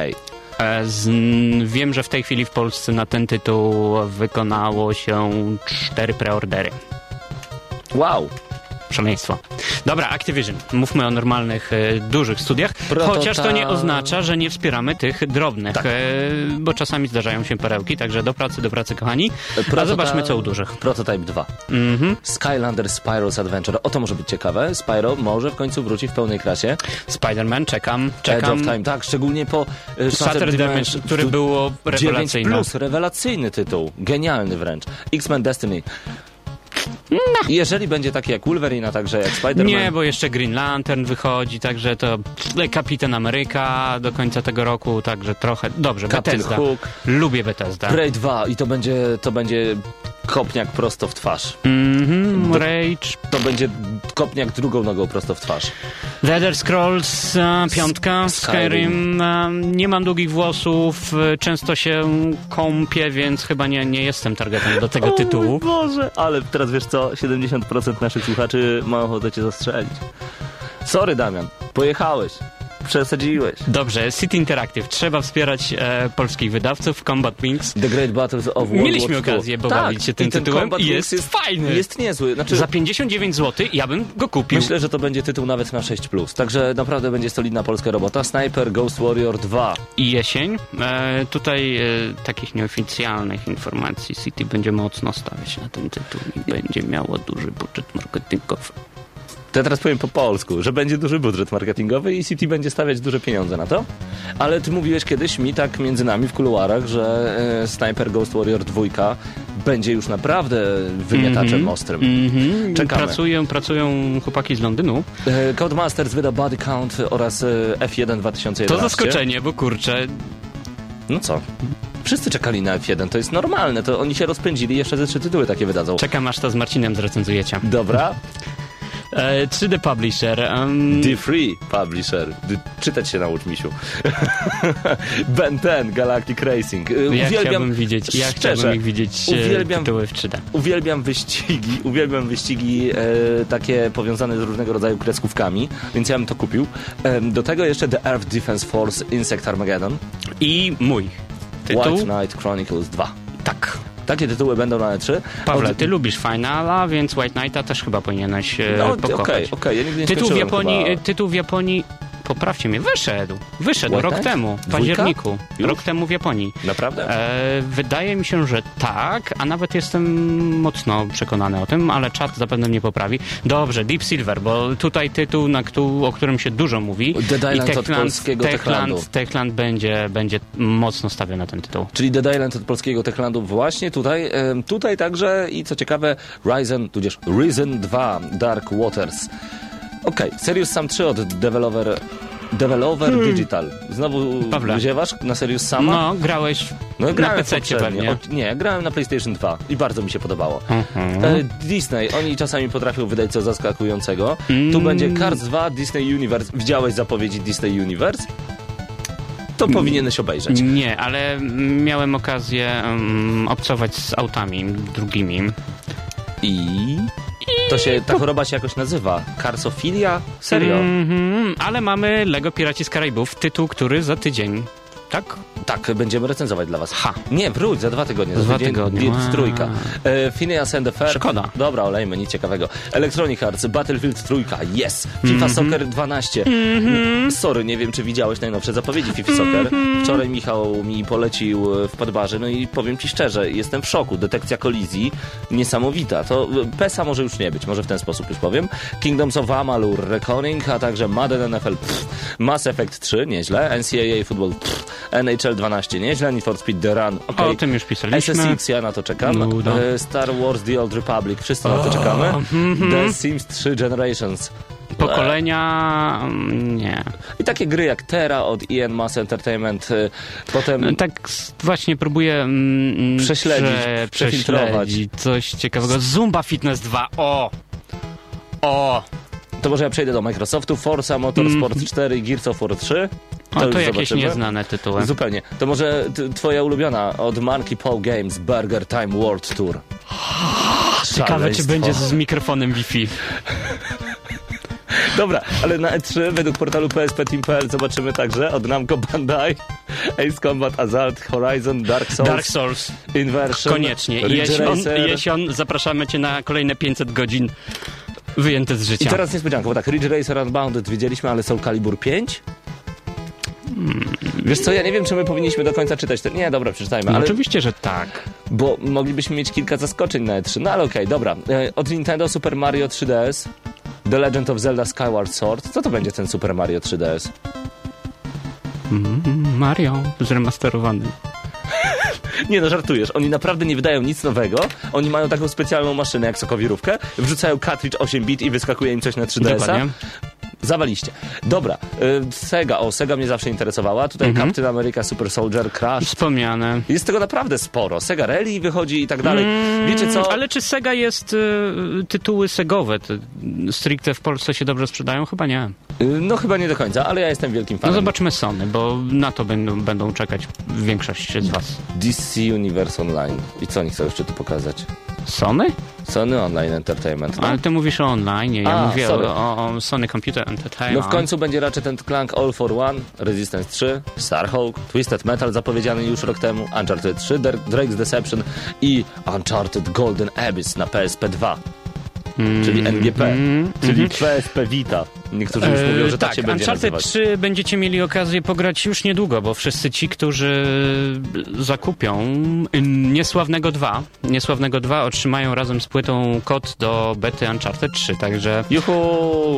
[SPEAKER 5] E, Z, wiem, że w tej chwili w Polsce na ten tytuł wykonało się cztery preordery.
[SPEAKER 4] Wow!
[SPEAKER 5] Szaleństwo. Dobra, Activision. Mówmy o normalnych, e, dużych studiach.
[SPEAKER 4] Prototyp-
[SPEAKER 5] Chociaż to nie oznacza, że nie wspieramy tych drobnych,
[SPEAKER 4] Tak.
[SPEAKER 5] e, bo czasami zdarzają się perełki, także do pracy, do pracy, kochani. A zobaczmy, co u dużych.
[SPEAKER 4] Prototype 2.
[SPEAKER 5] Mhm.
[SPEAKER 4] Skylander Spyro's Adventure. O, to może być ciekawe. Spyro może w końcu wróci w pełnej krasie.
[SPEAKER 5] Spider-Man, czekam,
[SPEAKER 4] Edge
[SPEAKER 5] czekam.
[SPEAKER 4] of Time, tak, szczególnie po e,
[SPEAKER 5] Shattered Dimension, który było
[SPEAKER 4] 9
[SPEAKER 5] rewelacyjny.
[SPEAKER 4] plus, rewelacyjny tytuł. Genialny wręcz. X-Men Destiny. Jeżeli będzie taki jak Wolverine, a także jak Spider-Man.
[SPEAKER 5] Nie, bo jeszcze Green Lantern wychodzi, także to pff, Kapitan Ameryka do końca tego roku, także trochę... Dobrze,
[SPEAKER 4] Captain
[SPEAKER 5] Bethesda.
[SPEAKER 4] Hook.
[SPEAKER 5] Lubię Bethesda.
[SPEAKER 4] Prey 2 i to będzie, to będzie kopniak prosto w twarz.
[SPEAKER 5] Mhm, Rage,
[SPEAKER 4] To będzie kopniak drugą nogą prosto w twarz.
[SPEAKER 5] The Elder Scrolls, e, piątka,
[SPEAKER 4] Skyrim.
[SPEAKER 5] Skyrim. E, nie mam długich włosów, e, często się kąpię, więc chyba nie, nie jestem targetem do tego tytułu.
[SPEAKER 4] Boże, ale teraz wiesz co, 70% naszych słuchaczy ma ochotę cię zastrzelić. Sorry Damian, pojechałeś, przesadziłeś.
[SPEAKER 5] Dobrze, City Interactive. Trzeba wspierać e, polskich wydawców. Combat Wings.
[SPEAKER 4] The Great Battles of World
[SPEAKER 5] Mieliśmy
[SPEAKER 4] War II.
[SPEAKER 5] okazję pobawić
[SPEAKER 4] tak,
[SPEAKER 5] się tym
[SPEAKER 4] i ten
[SPEAKER 5] tytułem
[SPEAKER 4] Combat
[SPEAKER 5] i
[SPEAKER 4] Wings
[SPEAKER 5] jest fajny.
[SPEAKER 4] Jest niezły. Znaczy,
[SPEAKER 5] Za 59 zł ja bym go kupił.
[SPEAKER 4] Myślę, że to będzie tytuł nawet na 6+. Także naprawdę będzie solidna polska robota. Sniper Ghost Warrior 2.
[SPEAKER 5] I jesień. E, tutaj e, takich nieoficjalnych informacji City będzie mocno stawiać na ten tytuł i będzie miało duży budżet marketingowy.
[SPEAKER 4] To ja teraz powiem po polsku, że będzie duży budżet marketingowy i City będzie stawiać duże pieniądze na to. Ale ty mówiłeś kiedyś mi tak między nami w kuluarach, że e, Sniper Ghost Warrior 2 będzie już naprawdę wymiataczem
[SPEAKER 5] Mhm.
[SPEAKER 4] ostrym.
[SPEAKER 5] Mhm.
[SPEAKER 4] Czekamy.
[SPEAKER 5] Pracują, pracują chłopaki z Londynu.
[SPEAKER 4] E, Codemasters wyda Body Count oraz e, F1 2011.
[SPEAKER 5] To zaskoczenie, bo kurczę,
[SPEAKER 4] No co? Wszyscy czekali na F1, to jest normalne, to oni się rozpędzili, jeszcze ze trzy tytuły takie wydadzą.
[SPEAKER 5] czekam aż to z Marcinem zrecenzujecie.
[SPEAKER 4] Dobra.
[SPEAKER 5] E, 3D Publisher. em,
[SPEAKER 4] The Free Publisher. D- czytać się naucz, misiu. ben 10, Galactic Racing. E,
[SPEAKER 5] ja
[SPEAKER 4] Uwielbiam,
[SPEAKER 5] chciałbym widzieć, ja
[SPEAKER 4] szczerze,
[SPEAKER 5] chciałbym ich widzieć e,
[SPEAKER 4] uwielbiam-
[SPEAKER 5] tytuły w 3D.
[SPEAKER 4] uwielbiam wyścigi, uwielbiam wyścigi e, takie powiązane z różnego rodzaju kreskówkami, więc ja bym to kupił. E, do tego jeszcze The Earth Defense Force Insect Armageddon.
[SPEAKER 5] I mój tytuł.
[SPEAKER 4] White Knight Chronicles 2.
[SPEAKER 5] Tak.
[SPEAKER 4] Takie tytuły będą na E3.
[SPEAKER 5] Pawle,
[SPEAKER 4] Od-
[SPEAKER 5] ty lubisz Finala, więc White Knighta też chyba powinieneś e,
[SPEAKER 4] No, okej,
[SPEAKER 5] pokochać.
[SPEAKER 4] okej, ja nigdy nie
[SPEAKER 5] Tytuł w Japonii,
[SPEAKER 4] chyba.
[SPEAKER 5] e, tytuł w Japonii, poprawcie mnie, wyszedł. Wyszedł
[SPEAKER 4] White
[SPEAKER 5] rok
[SPEAKER 4] Knight?
[SPEAKER 5] temu, w październiku.
[SPEAKER 4] Już?
[SPEAKER 5] Rok temu w Japonii.
[SPEAKER 4] Naprawdę?
[SPEAKER 5] E, wydaje mi się, że tak, a nawet jestem mocno przekonany o tym, ale czat zapewne mnie poprawi. Dobrze, Deep Silver, bo tutaj tytuł, na któ- o którym się dużo mówi.
[SPEAKER 4] Dead Island od polskiego Techlandu.
[SPEAKER 5] Techland, Techland będzie, będzie mocno stawiał na ten tytuł.
[SPEAKER 4] Czyli Dead Island od polskiego Techlandu właśnie tutaj. tutaj także i co ciekawe Ryzen, tudzież Risen 2 Dark Waters. Okej, Serious Sam 3 od Developer, Developer Digital. Znowu
[SPEAKER 5] Pawle.
[SPEAKER 4] wziewasz na Serious Sama?
[SPEAKER 5] No, grałeś
[SPEAKER 4] No,
[SPEAKER 5] na
[SPEAKER 4] grałem
[SPEAKER 5] PC
[SPEAKER 4] poprzednio.
[SPEAKER 5] pewnie.
[SPEAKER 4] O, nie, grałem na PlayStation 2 i bardzo mi się podobało.
[SPEAKER 5] Mhm.
[SPEAKER 4] E, Disney, oni czasami potrafią wydać coś zaskakującego. Tu
[SPEAKER 5] Mm.
[SPEAKER 4] będzie Cars 2 Disney Universe. Widziałeś zapowiedzi Disney Universe? To powinieneś obejrzeć.
[SPEAKER 5] Nie, ale miałem okazję um, obcować z autami drugimi.
[SPEAKER 4] I... To się, ta choroba się jakoś nazywa. Karsofilia? Serio?
[SPEAKER 5] Mhm, ale mamy Lego Piraci z Karaibów, tytuł, który za tydzień. Tak?
[SPEAKER 4] Tak, będziemy recenzować dla was.
[SPEAKER 5] Ha.
[SPEAKER 4] Nie, wróć, za dwa tygodnie.
[SPEAKER 5] Za dwa
[SPEAKER 4] tydzień,
[SPEAKER 5] tygodnie.
[SPEAKER 4] Trójka. E, Phineas and the Ferb.
[SPEAKER 5] Szkoda.
[SPEAKER 4] Dobra, olejmy, nic ciekawego. Electronic Arts, Battlefield trójka, yes. FIFA
[SPEAKER 5] Mhm.
[SPEAKER 4] Soccer 12. Sorry, nie wiem, czy widziałeś najnowsze zapowiedzi FIFA Soccer.
[SPEAKER 5] Mhm.
[SPEAKER 4] Wczoraj Michał mi polecił e, w podbarze, no i powiem ci szczerze, jestem w szoku. Detekcja kolizji niesamowita. To e, PESA może już nie być, może w ten sposób już powiem. Kingdoms of Amalur, Reckoning, a także Madden NFL, pff. Mass Effect 3, nieźle. NCAA Football, pff. NHL 12, nieźle. Need for Speed The Run, okej.
[SPEAKER 5] O tym już pisaliśmy.
[SPEAKER 4] SSX, ja na to czekam.
[SPEAKER 5] Nuda.
[SPEAKER 4] E, Star Wars The Old Republic, wszyscy na to czekamy.
[SPEAKER 5] mhm.
[SPEAKER 4] The Sims 3 Generations.
[SPEAKER 5] Pokolenia... mm, nie.
[SPEAKER 4] I takie gry jak Terra od Ian Mass Entertainment, e, potem
[SPEAKER 5] Tak właśnie próbuję mm,
[SPEAKER 4] Prześledzić,
[SPEAKER 5] prze-
[SPEAKER 4] przefiltrować.
[SPEAKER 5] prześledzić coś ciekawego. Zumba Fitness 2, o! O!
[SPEAKER 4] to może ja przejdę do Microsoftu, Forza Motorsport 4 i Gears of War 3.
[SPEAKER 5] Mhm. O,
[SPEAKER 4] już
[SPEAKER 5] to jakieś
[SPEAKER 4] zobaczymy.
[SPEAKER 5] nieznane tytuły.
[SPEAKER 4] Zupełnie. To może twoja ulubiona od Monkey Paw Games Burger Time World Tour.
[SPEAKER 5] Ciekawe, czy będzie z mikrofonem Wi-Fi.
[SPEAKER 4] Dobra, ale na E3 według portalu PSP.Team.pl zobaczymy także od Namco Bandai Ace Combat Assault, Horizon, Dark Souls,
[SPEAKER 5] Dark Souls.
[SPEAKER 4] Inversion,
[SPEAKER 5] Koniecznie. Jesion. Jesion, zapraszamy cię na kolejne 500 godzin wyjęte z
[SPEAKER 4] I
[SPEAKER 5] życia.
[SPEAKER 4] teraz niespodzianka, bo tak, Ridge Racer Unbounded widzieliśmy, ale Soul Calibur 5? Wiesz co, ja nie wiem, czy my powinniśmy do końca czytać ten... Nie, dobra, przeczytajmy,
[SPEAKER 5] No
[SPEAKER 4] ale...
[SPEAKER 5] Oczywiście, że tak.
[SPEAKER 4] Bo moglibyśmy mieć kilka zaskoczeń na E3, no ale okej, dobra. E, Od Nintendo Super Mario 3DS, The Legend of Zelda Skyward Sword. Co to będzie ten Super Mario 3DS?
[SPEAKER 5] Mm, Mario zremasterowany.
[SPEAKER 4] Nie no, żartujesz. Oni naprawdę nie wydają nic nowego. Oni mają taką specjalną maszynę jak sokowirówkę, wrzucają cartridge 8 bit i wyskakuje im coś na 3DS-a.
[SPEAKER 5] Dokładnie.
[SPEAKER 4] Zawaliście. Dobra, y, Sega. O, Sega mnie zawsze interesowała. Tutaj
[SPEAKER 5] Mhm.
[SPEAKER 4] Captain America Super Soldier Crash.
[SPEAKER 5] Wspomniane.
[SPEAKER 4] Jest tego naprawdę sporo. Sega Rally wychodzi i tak dalej. Wiecie co?
[SPEAKER 5] Mm, Ale czy Sega jest y, tytuły segowe? Te, stricte w Polsce się dobrze sprzedają? Chyba nie.
[SPEAKER 4] Y, No chyba nie do końca, ale ja jestem wielkim
[SPEAKER 5] No
[SPEAKER 4] fanem.
[SPEAKER 5] zobaczmy Sony, bo na to będą, będą czekać większość z was.
[SPEAKER 4] DC Universe Online. I co oni chcą jeszcze tu pokazać?
[SPEAKER 5] Sony?
[SPEAKER 4] Sony Online Entertainment. No,
[SPEAKER 5] Ale ty mówisz o online, ja
[SPEAKER 4] A,
[SPEAKER 5] mówię
[SPEAKER 4] sorry.
[SPEAKER 5] o, o, Sony Computer
[SPEAKER 4] no
[SPEAKER 5] Entertainment.
[SPEAKER 4] w końcu będzie raczej ten Clank All for One, Resistance 3, Starhawk, Twisted Metal zapowiedziany już rok temu, Uncharted 3, Der- Drake's Deception i Uncharted Golden Abyss na PSP 2. Czyli NGP,
[SPEAKER 5] mm,
[SPEAKER 4] czyli PSP Vita. Niektórzy już mówią, że tak,
[SPEAKER 5] tak,
[SPEAKER 4] się będzie
[SPEAKER 5] Uncharted
[SPEAKER 4] nazywać.
[SPEAKER 5] 3 będziecie mieli okazję pograć już niedługo, bo wszyscy ci, którzy zakupią Niesławnego 2, Niesławnego 2 otrzymają razem z płytą kod do bety Uncharted 3, także
[SPEAKER 4] Juhu!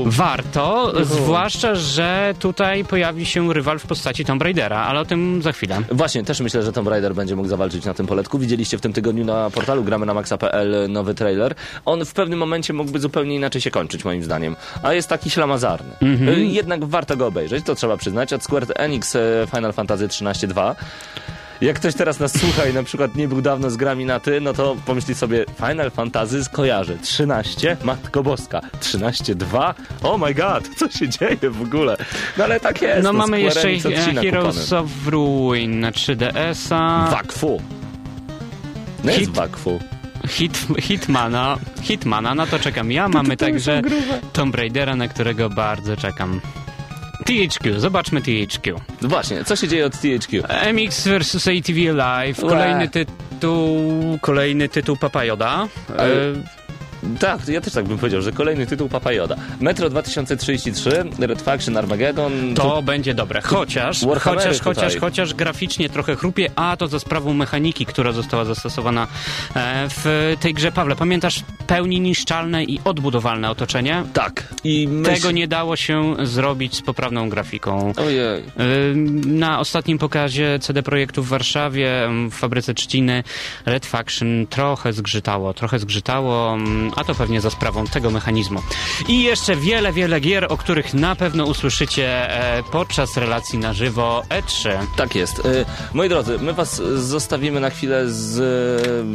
[SPEAKER 5] warto, zwłaszcza, że tutaj pojawi się rywal w postaci Tomb Raidera, ale o tym za chwilę.
[SPEAKER 4] Właśnie, też myślę, że Tomb Raider będzie mógł zawalczyć na tym poletku. Widzieliście w tym tygodniu na portalu gramy na maxa.pl nowy trailer. On w pewnym momencie mógłby zupełnie inaczej się kończyć, moim zdaniem. A jest taki ślamazarny. Y, Jednak warto go obejrzeć, to trzeba przyznać. Od Square Enix e, Final Fantasy 13.2. Jak ktoś teraz nas słucha i na przykład nie był dawno z grami na ty, no to pomyśli sobie Final Fantasy skojarzy. 13? Matko Boska. 13.2? Oh my god, co się dzieje w ogóle? No ale tak jest.
[SPEAKER 5] No mamy
[SPEAKER 4] Square
[SPEAKER 5] jeszcze e, Heroes
[SPEAKER 4] kupony.
[SPEAKER 5] of Ruin na 3DS-a.
[SPEAKER 4] Wakfu. No jest
[SPEAKER 5] Hit.
[SPEAKER 4] Wakfu.
[SPEAKER 5] Hit, Hitmana, Hitmana, na to czekam ja. Mamy także Tomb Raidera, na którego bardzo czekam. THQ, zobaczmy THQ.
[SPEAKER 4] No Właśnie, co się dzieje od THQ?
[SPEAKER 5] MX vs ATV Live, kolejny tytuł, kolejny tytuł Papajoda.
[SPEAKER 4] Ale-
[SPEAKER 5] E,
[SPEAKER 4] Tak, ja też tak bym powiedział, że kolejny tytuł Papajoda. Metro 2033, Red Faction Armageddon.
[SPEAKER 5] To będzie dobre, chociaż,
[SPEAKER 4] Warhammery
[SPEAKER 5] chociaż, chociaż,
[SPEAKER 4] tutaj.
[SPEAKER 5] chociaż graficznie trochę chrupie, a to za sprawą mechaniki, która została zastosowana e, w tej grze. Pawle, pamiętasz pełni niszczalne i odbudowalne otoczenie?
[SPEAKER 4] Tak. I myśl...
[SPEAKER 5] Tego nie dało się zrobić z poprawną grafiką.
[SPEAKER 4] Ojej.
[SPEAKER 5] Na ostatnim pokazie CD Projektu w Warszawie, w fabryce Trzciny, Red Faction trochę zgrzytało, trochę zgrzytało, a to pewnie za sprawą tego mechanizmu. I jeszcze wiele, wiele gier, o których na pewno usłyszycie e, podczas relacji na żywo E E3.
[SPEAKER 4] Tak jest. Y, Moi drodzy, my was zostawimy na chwilę z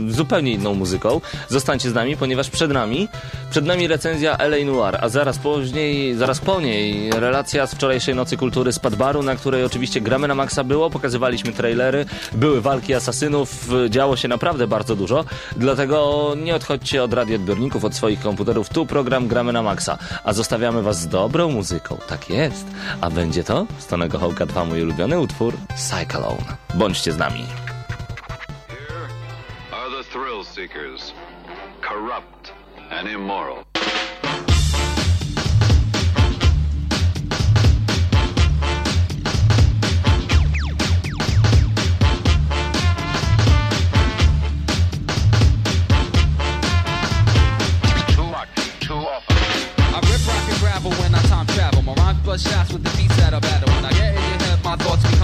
[SPEAKER 4] y, zupełnie inną muzyką. Zostańcie z nami, ponieważ przed nami, przed nami recenzja LA Noir, a zaraz później, zaraz po niej relacja z wczorajszej Nocy Kultury z Padbaru, na której oczywiście gramy na maksa było, pokazywaliśmy trailery, były walki asasynów, działo się naprawdę bardzo dużo, dlatego nie odchodźcie od radioodbiornika, odcinków od swoich komputerów. Tu program Gramy na Maxa, a zostawiamy was z dobrą muzyką. Tak jest. A będzie to z Tonego Hołka 2 mój ulubiony utwór Cyclone. Bądźcie z nami.
[SPEAKER 7] are the thrill seekers, corrupt and immoral.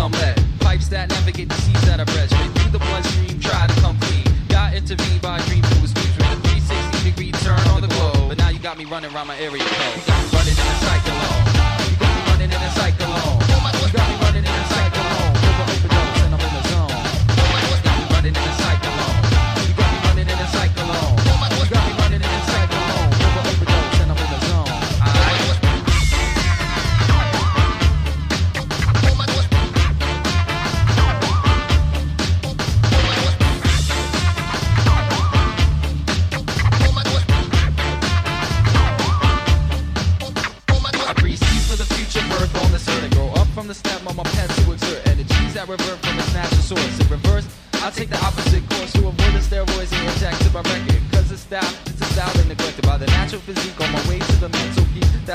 [SPEAKER 8] Become. Pipes that navigate the seas that I bred. Straight through the bloodstream, try to come clean. Got intervened by dreams through a speech with a 360 degree turn on the globe. But now you got me running around my area code.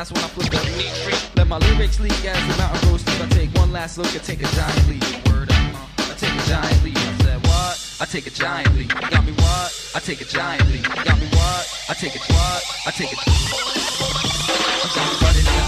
[SPEAKER 8] That's when I flip the neat freak. Let my lyrics leak as the mountain grows steep. I take one last look and take a giant leap. Word up, uh, I take a giant leap. I said what? I take a giant leap. Got me what? I take a giant leap. Got me what? I take a what? I take a I'm running in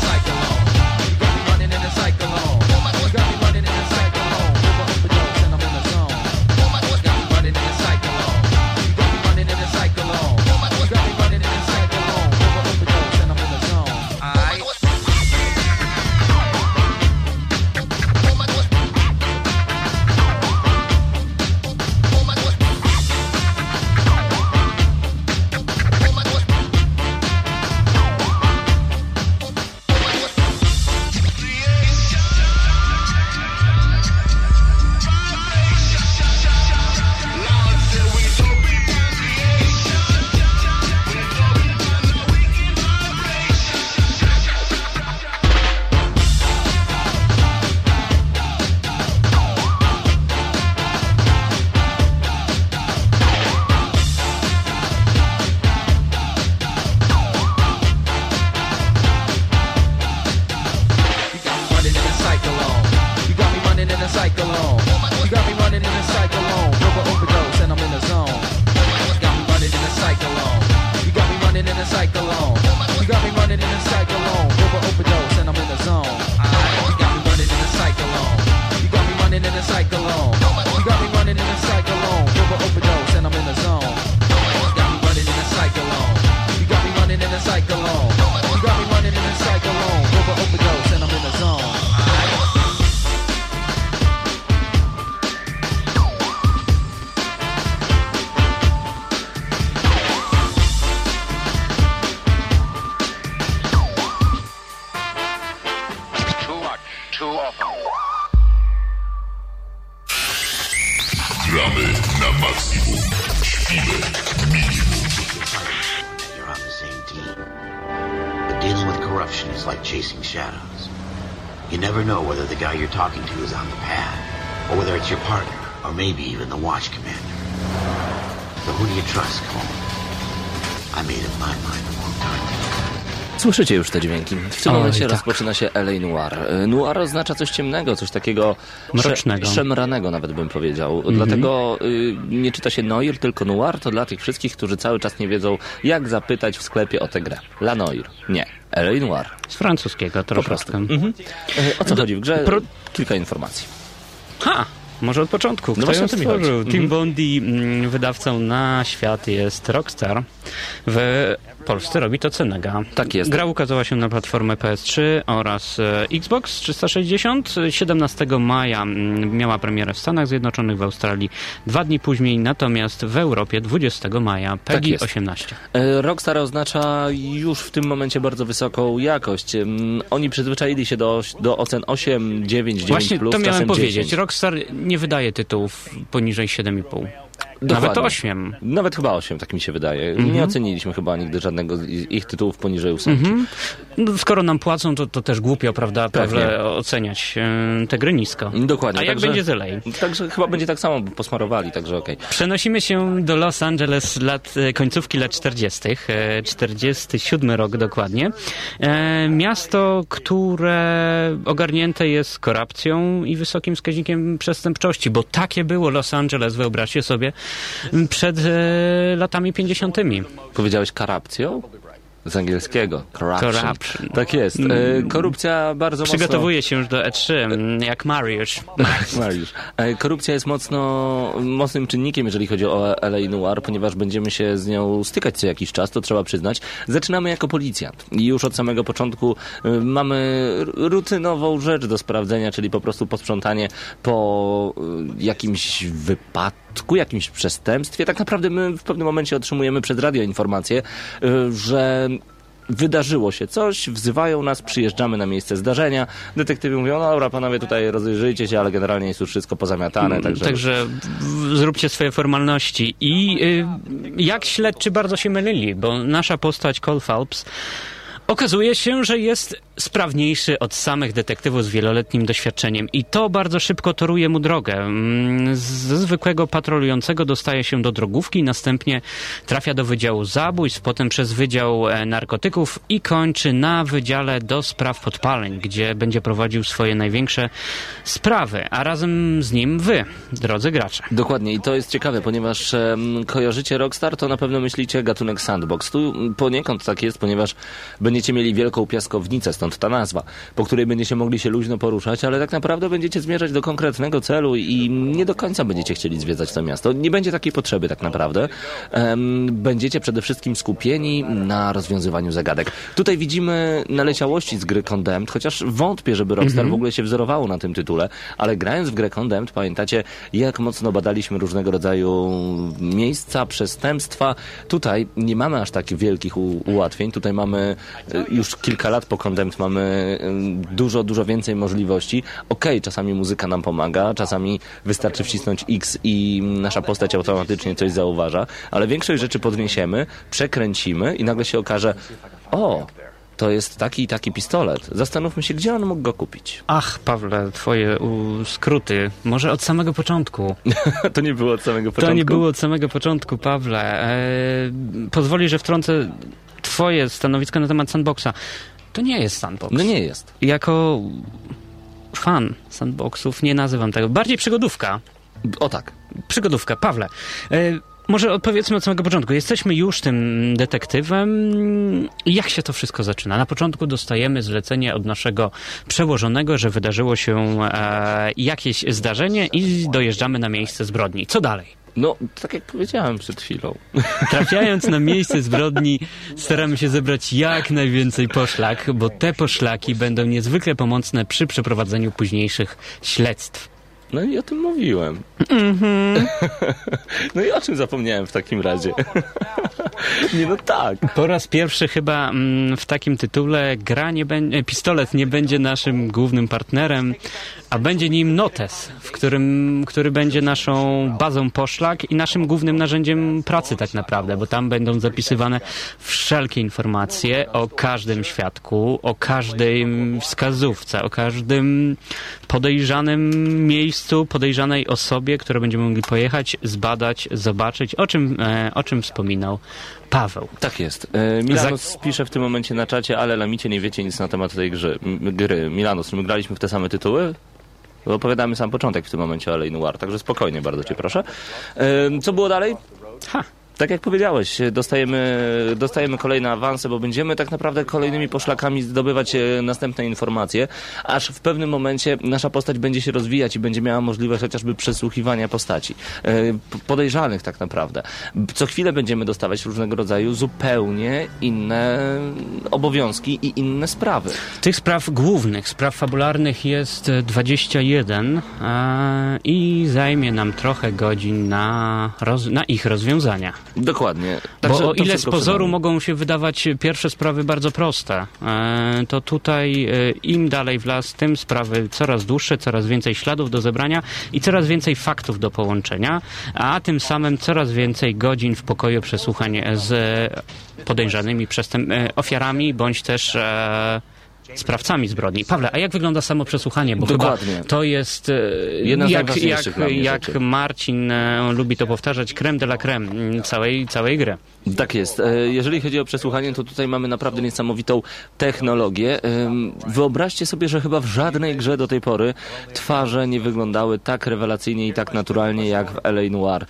[SPEAKER 9] Gramy na maksimum. Śpimy minimum.
[SPEAKER 10] You're on the same team. But dealing with corruption is like chasing shadows. You never know whether the guy you're talking to is on the pad, or whether it's your partner, or maybe even the watch commander. So who do you trust, Cole? I made up my mind
[SPEAKER 4] Słyszycie już te dźwięki. W tym
[SPEAKER 5] Oj,
[SPEAKER 4] momencie
[SPEAKER 5] tak.
[SPEAKER 4] rozpoczyna się LA Noir. E, Noir oznacza coś ciemnego, coś takiego
[SPEAKER 5] Mrocznego.
[SPEAKER 4] sze- szemranego nawet bym powiedział.
[SPEAKER 5] Mhm.
[SPEAKER 4] Dlatego y, nie czyta się Noir, tylko Noir to dla tych wszystkich, którzy cały czas nie wiedzą, jak zapytać w sklepie o tę grę. La Noir. Nie. LA Noir.
[SPEAKER 5] Z francuskiego
[SPEAKER 4] Po prostu.
[SPEAKER 5] troszeczkę.
[SPEAKER 4] Mhm. E, O co chodzi w grze?
[SPEAKER 5] pro-
[SPEAKER 4] Kilka informacji.
[SPEAKER 5] Ha! Może od początku. Kto
[SPEAKER 4] właśnie
[SPEAKER 5] ją stworzył? Tim
[SPEAKER 4] Mhm.
[SPEAKER 5] Bondi, mm, wydawcą na świat jest Rockstar. W Polsce robi to Cenega.
[SPEAKER 4] Tak jest.
[SPEAKER 5] Gra ukazała się na platformę PS3 oraz e, Xbox 360. 17 maja mm, miała premierę w Stanach Zjednoczonych, w Australii dwa dni później, natomiast w Europie 20 maja PEGI
[SPEAKER 4] jest.
[SPEAKER 5] 18.
[SPEAKER 4] E, Rockstar oznacza już w tym momencie bardzo wysoką jakość. Oni przyzwyczaili się do, do ocen 8, 9, 9
[SPEAKER 5] Właśnie
[SPEAKER 4] plus,
[SPEAKER 5] to miałem powiedzieć.
[SPEAKER 4] 10.
[SPEAKER 5] Rockstar nie wydaje tytułów poniżej 7,5.
[SPEAKER 4] Dokładnie.
[SPEAKER 5] Nawet 8.
[SPEAKER 4] Nawet chyba 8, tak mi się wydaje.
[SPEAKER 5] Mhm.
[SPEAKER 4] Nie oceniliśmy chyba nigdy żadnego z ich tytułów poniżej ósemki.
[SPEAKER 5] Mhm. No, skoro nam płacą, to, to też głupio, prawda,
[SPEAKER 4] Pewnie.
[SPEAKER 5] Oceniać e, te gry nisko.
[SPEAKER 4] Dokładnie.
[SPEAKER 5] A jak
[SPEAKER 4] także-
[SPEAKER 5] będzie LA?
[SPEAKER 4] Także chyba będzie tak samo, bo posmarowali, także okej.
[SPEAKER 5] Przenosimy się do Los Angeles lat, e, końcówki lat 40., e, 47 rok dokładnie. E, Miasto, które ogarnięte jest korupcją i wysokim wskaźnikiem przestępczości, bo takie było Los Angeles, wyobraźcie sobie, przed e, latami 50.
[SPEAKER 4] Powiedziałeś karapcją? Z angielskiego. Corruption.
[SPEAKER 5] Corruption.
[SPEAKER 4] Tak jest. E, korupcja bardzo mocno...
[SPEAKER 5] Przygotowuję się już do E3, m, jak Mariusz.
[SPEAKER 4] Mariusz. E, Korupcja jest mocno, mocnym czynnikiem, jeżeli chodzi o LA Noir, ponieważ będziemy się z nią stykać co jakiś czas, to trzeba przyznać. Zaczynamy jako policjant i już od samego początku mamy rutynową rzecz do sprawdzenia, czyli po prostu posprzątanie po jakimś wypadku, jakimś przestępstwie. Tak naprawdę my w pewnym momencie otrzymujemy przez radio informację, e, że wydarzyło się coś, wzywają nas, przyjeżdżamy na miejsce zdarzenia, detektywi mówią, no dobra, panowie tutaj rozejrzyjcie się, ale generalnie jest już wszystko pozamiatane, także...
[SPEAKER 5] Także w- zróbcie swoje formalności. I y, jak śledczy bardzo się mylili, bo nasza postać Cole Phelps okazuje się, że jest sprawniejszy od samych detektywów z wieloletnim doświadczeniem i to bardzo szybko toruje mu drogę. Mm, Ze zwykłego patrolującego dostaje się do drogówki, następnie trafia do Wydziału Zabójstw, potem przez Wydział e, Narkotyków i kończy na Wydziale do Spraw Podpaleń, gdzie będzie prowadził swoje największe sprawy, a razem z nim wy, drodzy gracze.
[SPEAKER 4] Dokładnie i to jest ciekawe, ponieważ em, kojarzycie Rockstar, to na pewno myślicie gatunek sandbox. Tu poniekąd tak jest, ponieważ będziecie mieli wielką piaskownicę, stąd ta nazwa, po której będziecie mogli się luźno poruszać, ale tak naprawdę będziecie zmierzać do konkretnego celu i nie do końca będziecie chcieli zwiedzać to miasto. Nie będzie takiej potrzeby tak naprawdę. Będziecie przede wszystkim skupieni na rozwiązywaniu zagadek. Tutaj widzimy naleciałości z gry Condemned, chociaż wątpię, żeby Rockstar w ogóle się wzorowało na tym tytule, ale grając w grę Condemned, pamiętacie, jak mocno badaliśmy różnego rodzaju miejsca, przestępstwa. Tutaj nie mamy aż tak wielkich ułatwień. Tutaj mamy e, już kilka lat po Condemned mamy dużo, dużo więcej możliwości. Okej, czasami muzyka nam pomaga, czasami wystarczy wcisnąć X i nasza postać automatycznie coś zauważa, ale większość rzeczy podniesiemy, przekręcimy i nagle się okaże, o, to jest taki i taki pistolet. Zastanówmy się, gdzie on mógł go kupić.
[SPEAKER 5] Ach, Pawle, twoje u, skróty. Może od samego początku.
[SPEAKER 4] to nie było od samego początku.
[SPEAKER 5] To nie było od samego początku, Pawle. E, pozwoli, że wtrącę twoje stanowisko na temat sandboxa. To nie jest sandbox.
[SPEAKER 4] No nie jest.
[SPEAKER 5] Jako fan sandboxów nie nazywam tego. Bardziej przygodówka.
[SPEAKER 4] O tak.
[SPEAKER 5] Przygodówka. Pawle, e, może odpowiedzmy od samego początku. Jesteśmy już tym detektywem. Jak się to wszystko zaczyna? Na początku dostajemy zlecenie od naszego przełożonego, że wydarzyło się e, jakieś zdarzenie i dojeżdżamy na miejsce zbrodni. Co dalej?
[SPEAKER 4] No, tak jak powiedziałem przed chwilą.
[SPEAKER 5] Trafiając na miejsce zbrodni, staramy się zebrać jak najwięcej poszlak, bo te poszlaki będą niezwykle pomocne przy przeprowadzeniu późniejszych śledztw.
[SPEAKER 4] No i o tym mówiłem. no i o czym zapomniałem w takim razie? nie no tak.
[SPEAKER 5] Po raz pierwszy chyba mm, w takim tytule gra nie będzie, pistolet nie będzie naszym głównym partnerem, a będzie nim notes, w którym, który będzie naszą bazą poszlak i naszym głównym narzędziem pracy tak naprawdę, bo tam będą zapisywane wszelkie informacje o każdym świadku, o każdej wskazówce, o każdym podejrzanym miejscu, podejrzanej osobie, które będziemy mogli pojechać, zbadać, zobaczyć, o czym, e, o czym wspominał Paweł.
[SPEAKER 4] Tak jest. E, Milanos pisze w tym momencie na czacie, ale lamicie nie wiecie nic na temat tej grze, m, gry. Milanos, my graliśmy w te same tytuły? Opowiadamy sam początek w tym momencie o Alien Noir, także spokojnie, bardzo cię proszę. Co było dalej?
[SPEAKER 5] Ha.
[SPEAKER 4] Tak jak powiedziałeś, dostajemy, dostajemy kolejne awanse, bo będziemy tak naprawdę kolejnymi poszlakami zdobywać e, następne informacje, aż w pewnym momencie nasza postać będzie się rozwijać i będzie miała możliwość chociażby przesłuchiwania postaci. e, Podejrzanych tak naprawdę. Co chwilę będziemy dostawać różnego rodzaju zupełnie inne obowiązki i inne sprawy.
[SPEAKER 5] Tych spraw głównych, spraw fabularnych jest e, 21 e, i zajmie nam trochę godzin na, roz, na ich rozwiązania.
[SPEAKER 4] Dokładnie.
[SPEAKER 5] Bo
[SPEAKER 4] Także
[SPEAKER 5] o
[SPEAKER 4] to
[SPEAKER 5] ile z pozoru mogą się wydawać pierwsze sprawy bardzo proste, e, to tutaj e, im dalej w las, tym sprawy coraz dłuższe, coraz więcej śladów do zebrania i coraz więcej faktów do połączenia, a tym samym coraz więcej godzin w pokoju przesłuchań z podejrzanymi przestęp- e, ofiarami bądź też sprawcami zbrodni. Pawle, a jak wygląda samo przesłuchanie? Bo
[SPEAKER 4] Dokładnie.
[SPEAKER 5] to jest e,
[SPEAKER 4] Jedna z
[SPEAKER 5] jak, jak, jak
[SPEAKER 4] rzeczy.
[SPEAKER 5] Marcin e, lubi to powtarzać, creme de la creme mm, całej, całej gry.
[SPEAKER 4] Tak jest. E, Jeżeli chodzi o przesłuchanie, to tutaj mamy naprawdę niesamowitą technologię. Wyobraźcie sobie, że chyba w żadnej grze do tej pory twarze nie wyglądały tak rewelacyjnie i tak naturalnie jak w LA Noir.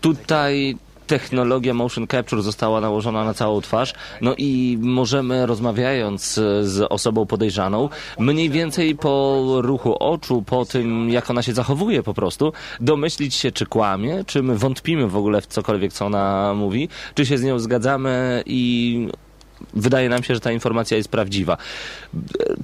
[SPEAKER 4] Tutaj technologia motion capture została nałożona na całą twarz, no i możemy rozmawiając e, z osobą podejrzaną, mniej więcej po ruchu oczu, po tym jak ona się zachowuje po prostu, domyślić się czy kłamie, czy my wątpimy w ogóle w cokolwiek co ona mówi, czy się z nią zgadzamy i wydaje nam się, że ta informacja jest prawdziwa.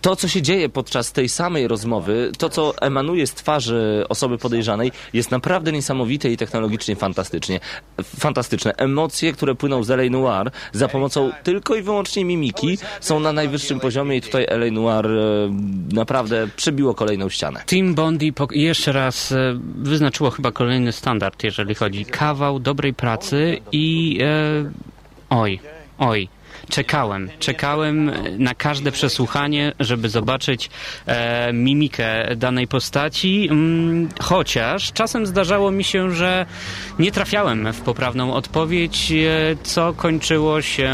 [SPEAKER 4] To, co się dzieje podczas tej samej rozmowy, to, co emanuje z twarzy osoby podejrzanej, jest naprawdę niesamowite i technologicznie fantastycznie. Fantastyczne. Emocje, które płyną z LA Noir za pomocą tylko i wyłącznie mimiki, są na najwyższym poziomie i tutaj LA Noir e, naprawdę przebiło kolejną ścianę.
[SPEAKER 5] Team Bondi jeszcze raz e, wyznaczyło chyba kolejny standard, jeżeli chodzi kawał dobrej pracy i e, oj, oj. Czekałem, czekałem na każde przesłuchanie, żeby zobaczyć e, mimikę danej postaci, mm, chociaż czasem zdarzało mi się, że nie trafiałem w poprawną odpowiedź, e, co kończyło się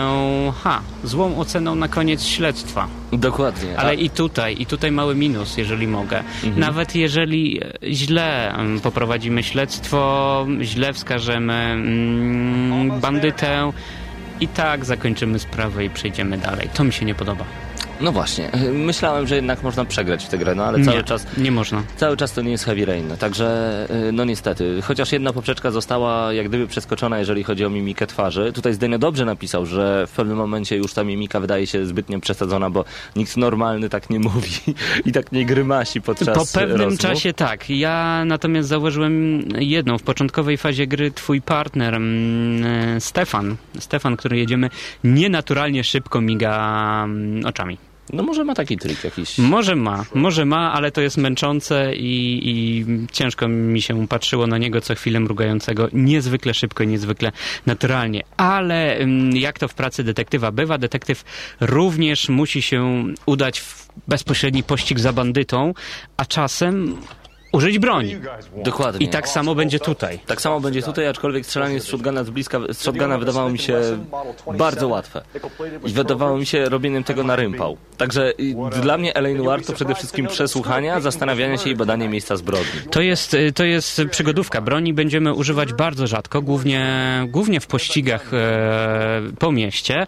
[SPEAKER 5] ha, złą oceną na koniec śledztwa.
[SPEAKER 4] Dokładnie.
[SPEAKER 5] Ale
[SPEAKER 4] A-
[SPEAKER 5] i tutaj, i tutaj mały minus, jeżeli mogę.
[SPEAKER 4] Mhm.
[SPEAKER 5] Nawet jeżeli e, źle mm, poprowadzimy śledztwo, źle wskażemy mm, bandytę, i tak zakończymy sprawę i przejdziemy dalej. To mi się nie podoba.
[SPEAKER 4] No właśnie, myślałem, że jednak można przegrać w tę grę, no ale cały
[SPEAKER 5] nie,
[SPEAKER 4] czas
[SPEAKER 5] nie można.
[SPEAKER 4] Cały czas to nie jest Heavy Rain, także y, no niestety. Chociaż jedna poprzeczka została jak gdyby przeskoczona, jeżeli chodzi o mimikę twarzy. Tutaj Zdenio dobrze napisał, że w pewnym momencie już ta mimika wydaje się zbytnio przesadzona, bo nikt normalny tak nie mówi i tak nie grymasi podczas
[SPEAKER 5] Po pewnym
[SPEAKER 4] rozmów.
[SPEAKER 5] czasie tak. Ja natomiast zauważyłem jedną. W początkowej fazie gry twój partner mm, Stefan, Stefan, który jedziemy nienaturalnie szybko miga mm, oczami.
[SPEAKER 4] No może ma taki trik jakiś.
[SPEAKER 5] Może ma, może ma, ale to jest męczące i, i ciężko mi się patrzyło na niego co chwilę mrugającego niezwykle szybko i niezwykle naturalnie. Ale mm, jak to w pracy detektywa bywa, detektyw również musi się udać w bezpośredni pościg za bandytą, a czasem użyć broni.
[SPEAKER 4] Dokładnie.
[SPEAKER 5] I tak samo będzie tutaj.
[SPEAKER 4] Tak samo będzie tutaj, aczkolwiek strzelanie z shotguna z bliska, z shotguna wydawało mi się bardzo łatwe. I wydawało mi się robieniem tego na rympał. Także dla mnie Elaine Noir to przede wszystkim przesłuchania, zastanawiania się i badanie miejsca zbrodni.
[SPEAKER 5] To jest, y, to jest przygodówka. Broni będziemy używać bardzo rzadko, głównie, głównie w pościgach e, po mieście.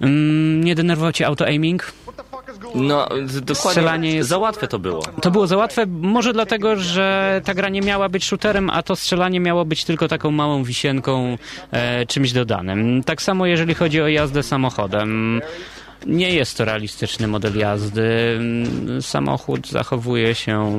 [SPEAKER 5] Mm, nie denerwował cię auto-aiming?
[SPEAKER 4] No, dokładnie.
[SPEAKER 5] Strzelanie jest-
[SPEAKER 4] Za łatwe to było.
[SPEAKER 5] To było za łatwe, może dlatego, że ta gra nie miała być shooterem, a to strzelanie miało być tylko taką małą wisienką, e, czymś dodanym. Tak samo jeżeli chodzi o jazdę samochodem. Nie jest to realistyczny model jazdy. Samochód zachowuje się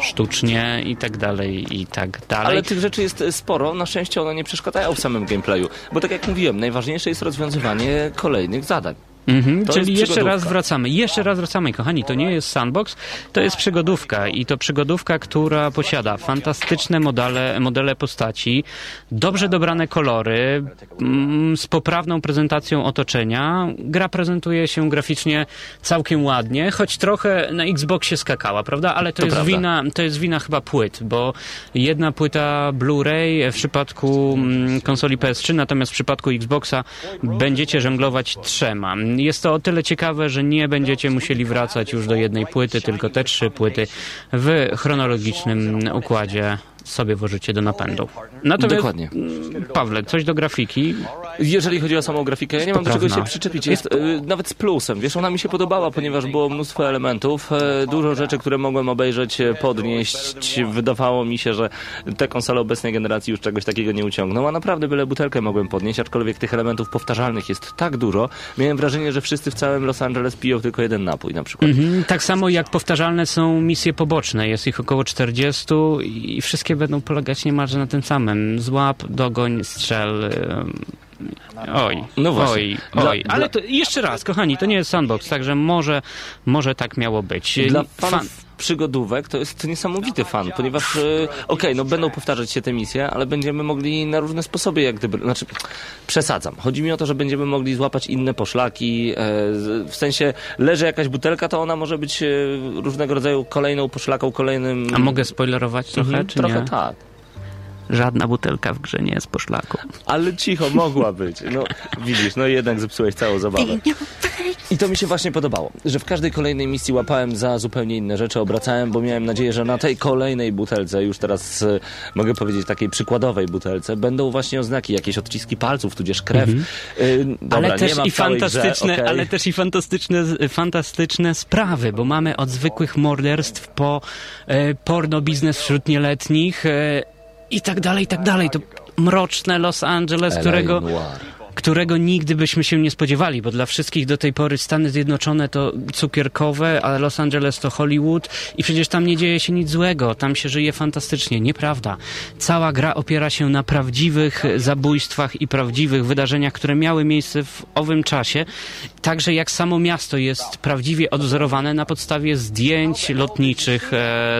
[SPEAKER 5] sztucznie i tak dalej, i tak dalej.
[SPEAKER 4] Ale tych rzeczy jest sporo, na szczęście one nie przeszkadzają w samym gameplayu. Bo tak jak mówiłem, najważniejsze jest rozwiązywanie kolejnych zadań.
[SPEAKER 5] Mhm, czyli jeszcze raz wracamy. Jeszcze raz wracamy, kochani. To nie jest sandbox, to jest przygodówka i to przygodówka, która posiada fantastyczne modele, modele postaci, dobrze dobrane kolory, mm, z poprawną prezentacją otoczenia. Gra prezentuje się graficznie całkiem ładnie, choć trochę na Xboxie skakała, prawda? Ale to,
[SPEAKER 4] To
[SPEAKER 5] jest
[SPEAKER 4] prawda.
[SPEAKER 5] wina, to jest wina chyba płyt, bo jedna płyta Blu-ray w przypadku mm, konsoli PS3, natomiast w przypadku Xboxa będziecie żonglować trzema. Jest to o tyle ciekawe, że nie będziecie musieli wracać już do jednej płyty, tylko te trzy płyty w chronologicznym układzie sobie włożycie do napędu. Natomiast,
[SPEAKER 4] Dokładnie.
[SPEAKER 5] mm, Pawle, coś do grafiki.
[SPEAKER 4] Jeżeli chodzi o samą grafikę, ja nie mam do czego się przyczepić. Jest y, nawet z plusem. Wiesz, ona mi się podobała, ponieważ było mnóstwo elementów, e, dużo rzeczy, które mogłem obejrzeć, e, podnieść. Wydawało mi się, że te konsole obecnej generacji już czegoś takiego nie uciągną, a naprawdę byle butelkę mogłem podnieść, aczkolwiek tych elementów powtarzalnych jest tak dużo. Miałem wrażenie, że wszyscy w całym Los Angeles piją tylko jeden napój na przykład.
[SPEAKER 5] Mhm, tak samo jak powtarzalne są misje poboczne. Jest ich około 40 i wszystkie będą polegać niemalże na tym samym. Złap, dogoń, strzel. Oj,
[SPEAKER 4] No właśnie.
[SPEAKER 5] oj,
[SPEAKER 4] Dla-
[SPEAKER 5] oj. Ale to jeszcze raz, kochani, to nie jest sandbox, także może, może tak miało być.
[SPEAKER 4] Dla
[SPEAKER 5] Fan-
[SPEAKER 4] fanów przygodówek to jest niesamowity fan, ponieważ e, okej, no będą powtarzać się te misje, ale będziemy mogli na różne sposoby jak gdyby, znaczy przesadzam. Chodzi mi o to, że będziemy mogli złapać inne poszlaki, e, w sensie leży jakaś butelka, to ona może być e, różnego rodzaju kolejną poszlaką, kolejnym...
[SPEAKER 5] A mogę spoilerować trochę,
[SPEAKER 4] Mhm,
[SPEAKER 5] czy
[SPEAKER 4] trochę
[SPEAKER 5] nie?
[SPEAKER 4] tak.
[SPEAKER 5] Żadna butelka w grze nie jest poszlaką.
[SPEAKER 4] Ale cicho, mogła być. No widzisz, no jednak zepsułeś całą zabawę. I to mi się właśnie podobało, że w każdej kolejnej misji łapałem za zupełnie inne rzeczy, obracałem, bo miałem nadzieję, że na tej kolejnej butelce, już teraz e, mogę powiedzieć takiej przykładowej butelce, będą właśnie oznaki, jakieś odciski palców, tudzież krew. E, dobra,
[SPEAKER 5] ale
[SPEAKER 4] nie
[SPEAKER 5] też
[SPEAKER 4] ma w
[SPEAKER 5] i
[SPEAKER 4] całej
[SPEAKER 5] fantastyczne,
[SPEAKER 4] grze, okej.
[SPEAKER 5] ale też i fantastyczne, fantastyczne sprawy, bo mamy od zwykłych morderstw po e, porno biznes wśród nieletnich e, i tak dalej, i tak dalej. To mroczne Los Angeles, którego,
[SPEAKER 4] Noir.
[SPEAKER 5] Którego nigdy byśmy się nie spodziewali, bo dla wszystkich do tej pory Stany Zjednoczone to cukierkowe, a Los Angeles to Hollywood i przecież tam nie dzieje się nic złego, tam się żyje fantastycznie. Nieprawda. Cała gra opiera się na prawdziwych zabójstwach i prawdziwych wydarzeniach, które miały miejsce w owym czasie. Także jak samo miasto jest prawdziwie odwzorowane na podstawie zdjęć lotniczych e,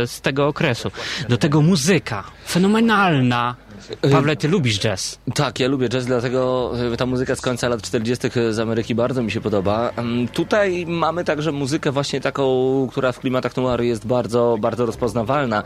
[SPEAKER 5] z tego okresu. Do tego muzyka. Fenomenalna. Pawle, ty lubisz jazz.
[SPEAKER 4] Tak, ja lubię jazz, dlatego e, ta muzyka z końca lat 40. z Ameryki bardzo mi się podoba. Em, Tutaj mamy także muzykę właśnie taką, która w klimatach noir jest bardzo, bardzo rozpoznawalna.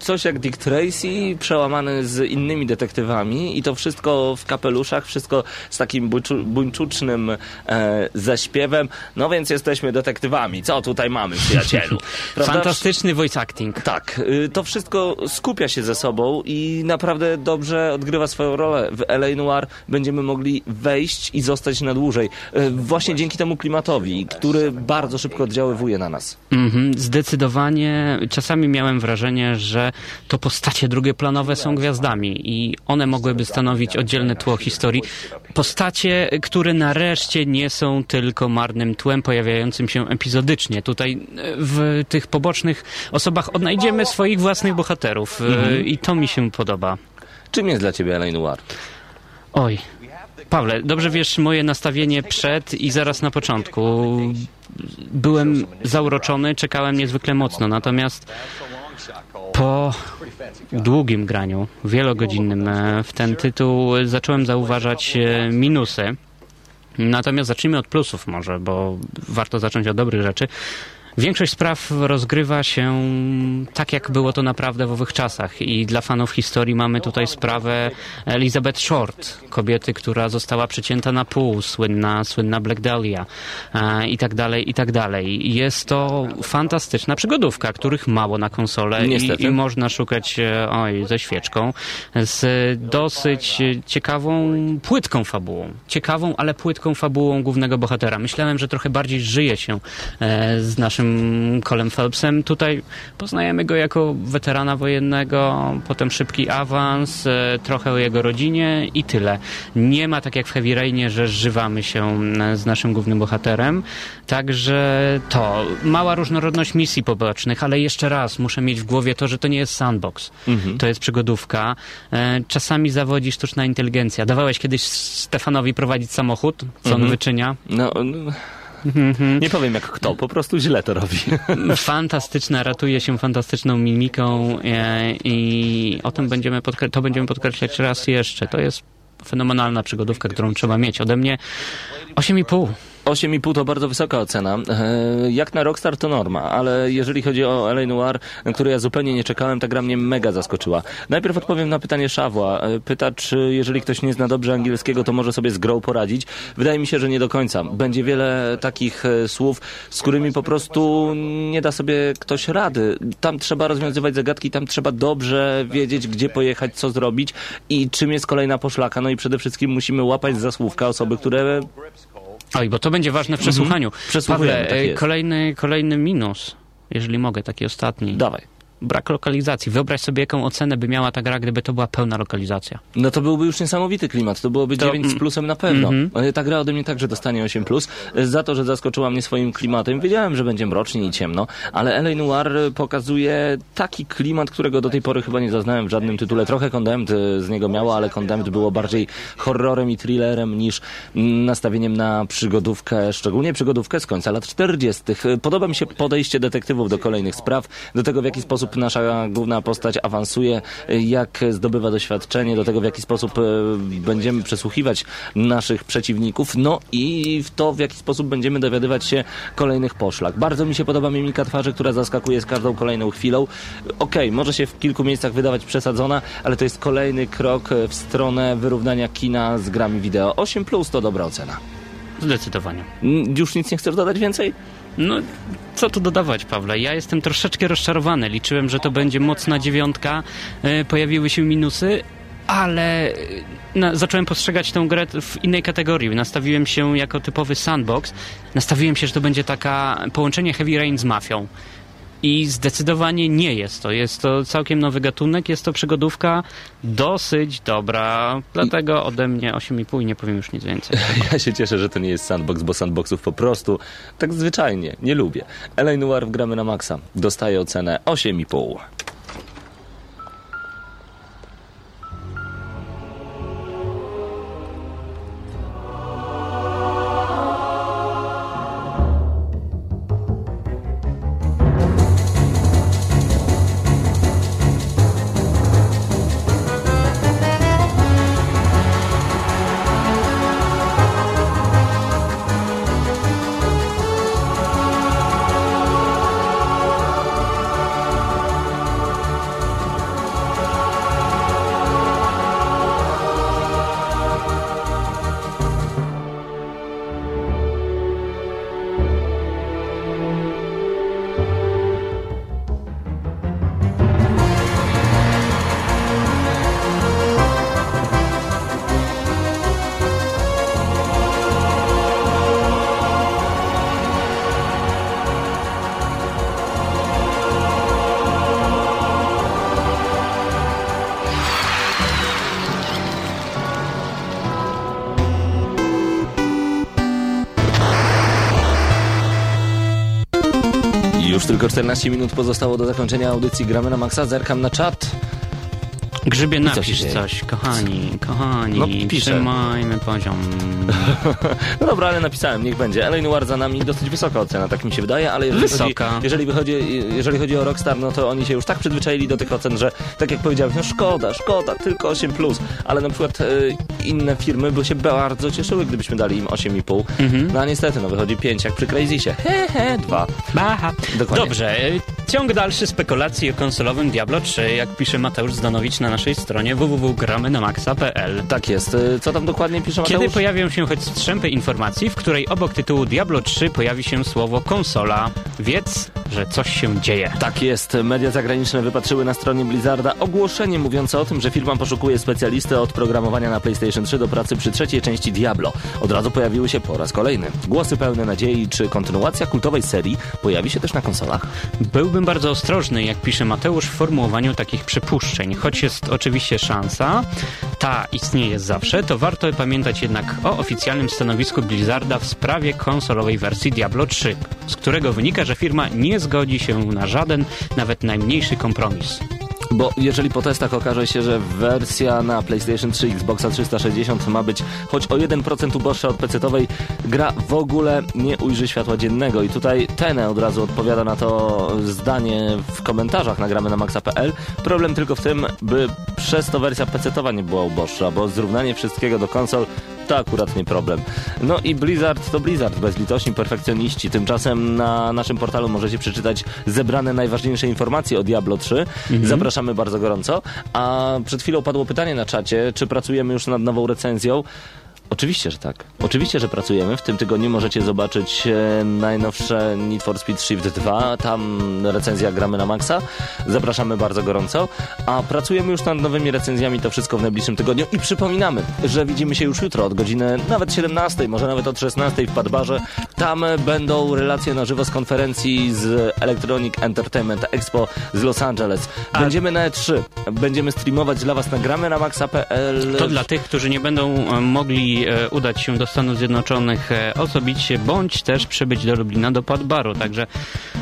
[SPEAKER 4] Coś jak Dick Tracy, przełamany z innymi detektywami i to wszystko w kapeluszach, wszystko z takim buńczu- buńczucznym e, zaśpiewem. No więc jesteśmy detektywami. Co tutaj mamy, przyjacielu? Prawdaż?
[SPEAKER 5] Fantastyczny voice acting.
[SPEAKER 4] Tak, y, to wszystko skupia się ze sobą i naprawdę dobrze odgrywa swoją rolę. W LA Noir będziemy mogli wejść i zostać na dłużej. Y, Właśnie dzięki temu klimatowi, który bardzo szybko oddziaływuje na nas.
[SPEAKER 5] Mhm, zdecydowanie. Czasami miałem wrażenie, że to postacie drugoplanowe są gwiazdami i one mogłyby stanowić oddzielne tło historii. Postacie, które nareszcie nie są tylko marnym tłem pojawiającym się epizodycznie. Tutaj e, w tych pobocznych osobach odnajdziemy swoich własnych bohaterów e, i to mi się podoba.
[SPEAKER 4] Czym jest dla ciebie LA Noir?
[SPEAKER 5] Oj. Pawle, dobrze wiesz moje nastawienie przed i zaraz na początku. Byłem zauroczony, czekałem niezwykle mocno, natomiast po długim graniu, wielogodzinnym e, w ten tytuł zacząłem zauważać e, minusy. Natomiast zacznijmy od plusów może, bo warto zacząć od dobrych rzeczy. Większość spraw rozgrywa się tak, jak było to naprawdę w owych czasach. I dla fanów historii mamy tutaj sprawę Elizabeth Short, kobiety, która została przecięta na pół, słynna, słynna Black Dahlia e, i tak dalej, i tak dalej. Jest to fantastyczna przygodówka, których mało na konsolę i, i można szukać e, oj, ze świeczką, z dosyć ciekawą, płytką fabułą. Ciekawą, ale płytką fabułą głównego bohatera. Myślałem, że trochę bardziej żyje się e, z naszym Colem Phelpsem. Tutaj poznajemy go jako weterana wojennego, potem szybki awans, e, trochę o jego rodzinie i tyle. Nie ma tak jak w Heavy Rainie, że zżywamy się e, z naszym głównym bohaterem. Także to, mała różnorodność misji pobocznych, ale jeszcze raz muszę mieć w głowie to, że to nie jest sandbox. To jest przygodówka. E, Czasami zawodzi sztuczna inteligencja. Dawałeś kiedyś Stefanowi prowadzić samochód, co on wyczynia?
[SPEAKER 4] No, no, nie powiem jak kto, po prostu źle to robi.
[SPEAKER 5] Fantastyczna, ratuje się fantastyczną mimiką e, i o tym będziemy to będziemy podkreślać raz jeszcze. To jest fenomenalna przygodówka, którą trzeba mieć. Ode mnie 8,5.
[SPEAKER 4] 8,5 to bardzo wysoka ocena. E, Jak na Rockstar to norma, ale jeżeli chodzi o LA Noir, na który ja zupełnie nie czekałem, ta gra mnie mega zaskoczyła. Najpierw odpowiem na pytanie Szawła. E, Pyta, czy jeżeli ktoś nie zna dobrze angielskiego, to może sobie z grą poradzić. Wydaje mi się, że nie do końca. Będzie wiele takich e, słów, z którymi po prostu nie da sobie ktoś rady. Tam trzeba rozwiązywać zagadki, tam trzeba dobrze wiedzieć, gdzie pojechać, co zrobić i czym jest kolejna poszlaka. No i przede wszystkim musimy łapać za słówka osoby, które
[SPEAKER 5] Oj, bo to będzie ważne w przesłuchaniu. Pawle,
[SPEAKER 4] tak
[SPEAKER 5] e, kolejny, kolejny minus, jeżeli mogę, taki ostatni.
[SPEAKER 4] Dawaj.
[SPEAKER 5] Brak lokalizacji. Wyobraź sobie, jaką ocenę by miała ta gra, gdyby to była pełna lokalizacja.
[SPEAKER 4] No to byłby już niesamowity klimat, to byłoby
[SPEAKER 5] To-
[SPEAKER 4] 9 z plusem na pewno.
[SPEAKER 5] Mhm.
[SPEAKER 4] Ale Ta gra ode mnie także dostanie 8 plus. Za to, że zaskoczyła mnie swoim klimatem. Wiedziałem, że będzie mrocznie i ciemno, ale L.A. Noir pokazuje taki klimat, którego do tej pory chyba nie zaznałem w żadnym tytule. Trochę Condemned z niego miało, ale Condemned było bardziej horrorem i thrillerem niż mm, nastawieniem na przygodówkę, szczególnie przygodówkę z końca lat 40. Podoba mi się podejście detektywów do kolejnych spraw, do tego w jaki sposób nasza główna postać awansuje, jak zdobywa doświadczenie, do tego w jaki sposób e, będziemy przesłuchiwać naszych przeciwników, no i w to w jaki sposób będziemy dowiadywać się kolejnych poszlak. Bardzo mi się podoba mimika twarzy, która zaskakuje z każdą kolejną chwilą. Okej, może się w kilku miejscach wydawać przesadzona, ale to jest kolejny krok w stronę wyrównania kina z grami wideo. 8 plus to dobra ocena.
[SPEAKER 5] Zdecydowanie.
[SPEAKER 4] Mm, Już nic nie chcesz dodać więcej?
[SPEAKER 5] No, co tu dodawać, Pawle? Ja jestem troszeczkę rozczarowany. Liczyłem, że to będzie mocna dziewiątka. E, pojawiły się minusy, ale e, na, zacząłem postrzegać tę grę w innej kategorii. Nastawiłem się jako typowy sandbox. Nastawiłem się, że to będzie taka połączenie Heavy Rain z mafią. I zdecydowanie nie jest to. Jest to całkiem nowy gatunek, jest to przygodówka dosyć dobra. Dlatego ode mnie 8,5 i nie powiem już nic więcej.
[SPEAKER 4] Ja się cieszę, że to nie jest sandbox, bo sandboxów po prostu tak zwyczajnie nie lubię. L.A. Noir w gramy na maksa. Dostaje ocenę 8,5. Już tylko 14 minut pozostało do zakończenia audycji Gramy na Maxa. Zerkam na czat.
[SPEAKER 5] Grzybie,
[SPEAKER 4] co
[SPEAKER 5] napisz
[SPEAKER 4] dzieje?
[SPEAKER 5] coś, kochani, kochani,
[SPEAKER 4] No, piszę.
[SPEAKER 5] trzymajmy poziom.
[SPEAKER 4] No dobra, ale napisałem, niech będzie. L.A. Noir za nami dosyć wysoka ocena, tak mi się wydaje, ale jeżeli,
[SPEAKER 5] Wysoka.
[SPEAKER 4] Chodzi, jeżeli, wychodzi, jeżeli chodzi o Rockstar, no to oni się już tak przyzwyczaili do tych ocen, że tak jak powiedziałem, no szkoda, szkoda, tylko 8+, plus. ale na przykład e, inne firmy by się bardzo cieszyły, gdybyśmy dali im 8,5.
[SPEAKER 5] Mhm.
[SPEAKER 4] No a niestety, no wychodzi 5 jak przy Crazysie. He, he, 2.
[SPEAKER 5] Baha.
[SPEAKER 4] Dokładnie.
[SPEAKER 5] Dobrze, y, ciąg dalszy spekulacji o konsolowym Diablo 3, jak pisze Mateusz Zdanowicz na naszej stronie www.gramy-na-maxa.pl.
[SPEAKER 4] Tak jest. E, Co tam dokładnie pisze Mateusz?
[SPEAKER 5] Kiedy pojawią się choć strzępy informacji, w której obok tytułu Diablo 3 pojawi się słowo konsola, wiedz, że coś się dzieje.
[SPEAKER 4] Tak jest. Media zagraniczne wypatrzyły na stronie Blizzarda ogłoszenie mówiące o tym, że firma poszukuje specjalisty od programowania na PlayStation 3 do pracy przy trzeciej części Diablo. Od razu pojawiły się po raz kolejny głosy pełne nadziei, czy kontynuacja kultowej serii pojawi się też na konsolach.
[SPEAKER 5] Byłbym bardzo ostrożny, jak pisze Mateusz, w formułowaniu takich przypuszczeń. Choć jest oczywiście szansa, ta istnieje zawsze, to warto pamiętać jednak o oficjalnym stanowisku Blizzarda w sprawie konsolowej wersji Diablo 3, z którego wynika, że firma nie zgodzi się na żaden, nawet najmniejszy kompromis.
[SPEAKER 4] Bo jeżeli po testach okaże się, że wersja na PlayStation 3 Xboxa 360 ma być choć o 1% uboższa od PC-owej, gra w ogóle nie ujrzy światła dziennego. I tutaj Tene od razu odpowiada na to zdanie w komentarzach nagramy na maxa.pl. Problem tylko w tym, by przez to wersja PC-owa nie była uboższa, bo zrównanie wszystkiego do konsol to akurat nie problem. No i Blizzard to Blizzard, bezlitośni perfekcjoniści. Tymczasem na naszym portalu możecie przeczytać zebrane najważniejsze informacje o Diablo 3. Zapraszamy bardzo gorąco. A przed chwilą padło pytanie na czacie, czy pracujemy już nad nową recenzją. Oczywiście, że tak. Oczywiście, że pracujemy. W tym tygodniu możecie zobaczyć e, najnowsze Need for Speed Shift 2. Tam recenzja gramy na maksa. Zapraszamy bardzo gorąco. A pracujemy już nad nowymi recenzjami. To wszystko w najbliższym tygodniu. I przypominamy, że widzimy się już jutro od godziny nawet 17, może nawet od 16 w Padbarze. Tam będą relacje na żywo z konferencji z Electronic Entertainment Expo z Los Angeles. Będziemy na E3. Będziemy streamować dla Was na gramy na maxa.pl.
[SPEAKER 5] To dla tych, którzy nie będą e, mogli e, udać się do Stanów Zjednoczonych e, osobiście, bądź też przybyć do Lublina do Padbaru. Także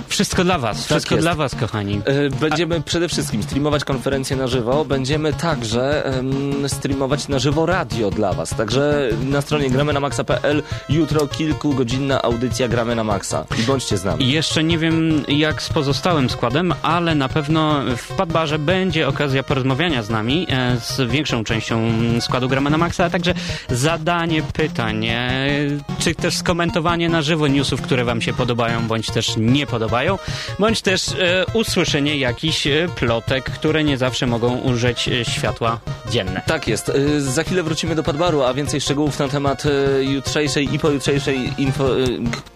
[SPEAKER 5] wszystko dla Was, wszystko
[SPEAKER 4] jest.
[SPEAKER 5] dla Was, kochani.
[SPEAKER 4] E, Będziemy przede wszystkim streamować konferencję na żywo. Będziemy także em, streamować na żywo radio dla Was. Także na stronie gramy na maxa.pl jutro kilkugodzinna audycja gramy na maxa. I bądźcie z nami.
[SPEAKER 5] Jeszcze nie wiem jak z pozostałym składem, ale na pewno w Padbarze będzie okazja porozmawiania z nami, z większą częścią składu Gramy na Maxa, a także zadanie pytań, czy też skomentowanie na żywo newsów, które Wam się podobają, bądź też nie podobają, bądź też e, usłyszenie jakichś e, plotek, które nie zawsze mogą użyć e, światła dzienne.
[SPEAKER 4] Tak jest. Za chwilę wrócimy do Padbaru, a więcej szczegółów na temat jutrzejszej i pojutrzejszej info,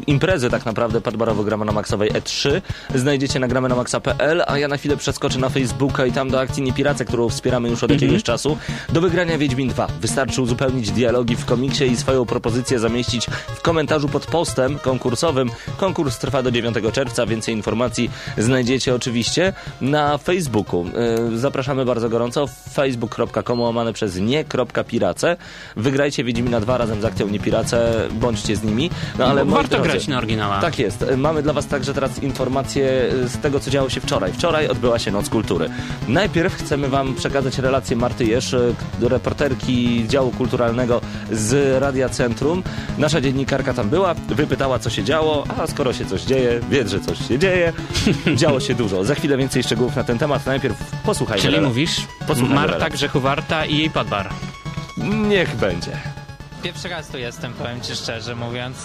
[SPEAKER 4] imprezy tak naprawdę Padbarowo gramy na Maxowej E3 znajdziecie na gramy na maxa.pl, a ja na chwilę przeskoczę na Facebooka i tam do akcji Niepirace, którą wspieramy już od jakiegoś czasu. Do wygrania Wiedźmin 2. Wystarczy uzupełnić dialogi w komiksie i swoją propozycję zamieścić w komentarzu pod postem konkursowym. Konkurs trwa do 9 czerwca. Więcej informacji znajdziecie oczywiście na Facebooku. Y, Zapraszamy bardzo gorąco. facebook.com łamane przez nie.pirace. Wygrajcie Wiedźmina 2 razem z akcją Niepirace. Bądźcie z nimi. No ale
[SPEAKER 5] Warto
[SPEAKER 4] drodzy,
[SPEAKER 5] grać na oryginałach.
[SPEAKER 4] tak jest. Mamy dla Was także teraz informacje z tego, co działo się wczoraj. Wczoraj odbyła się Noc Kultury. Najpierw chcemy Wam przekazać relację Marty Jesz, y, reporterki działu kulturalnego z Radia Centrum. Nasza dziennikarka tam była, wypytała, co się działo, a skoro się coś dzieje, wie, że coś się dzieje. Działo się dużo. Za chwilę więcej szczegółów na ten temat. Najpierw posłuchajmy.
[SPEAKER 5] Czyli mówisz
[SPEAKER 4] Posłuchajmy
[SPEAKER 5] Marta. Grzechowarta i jej Padbar.
[SPEAKER 4] Niech będzie.
[SPEAKER 11] Pierwszy raz tu jestem, powiem ci szczerze mówiąc.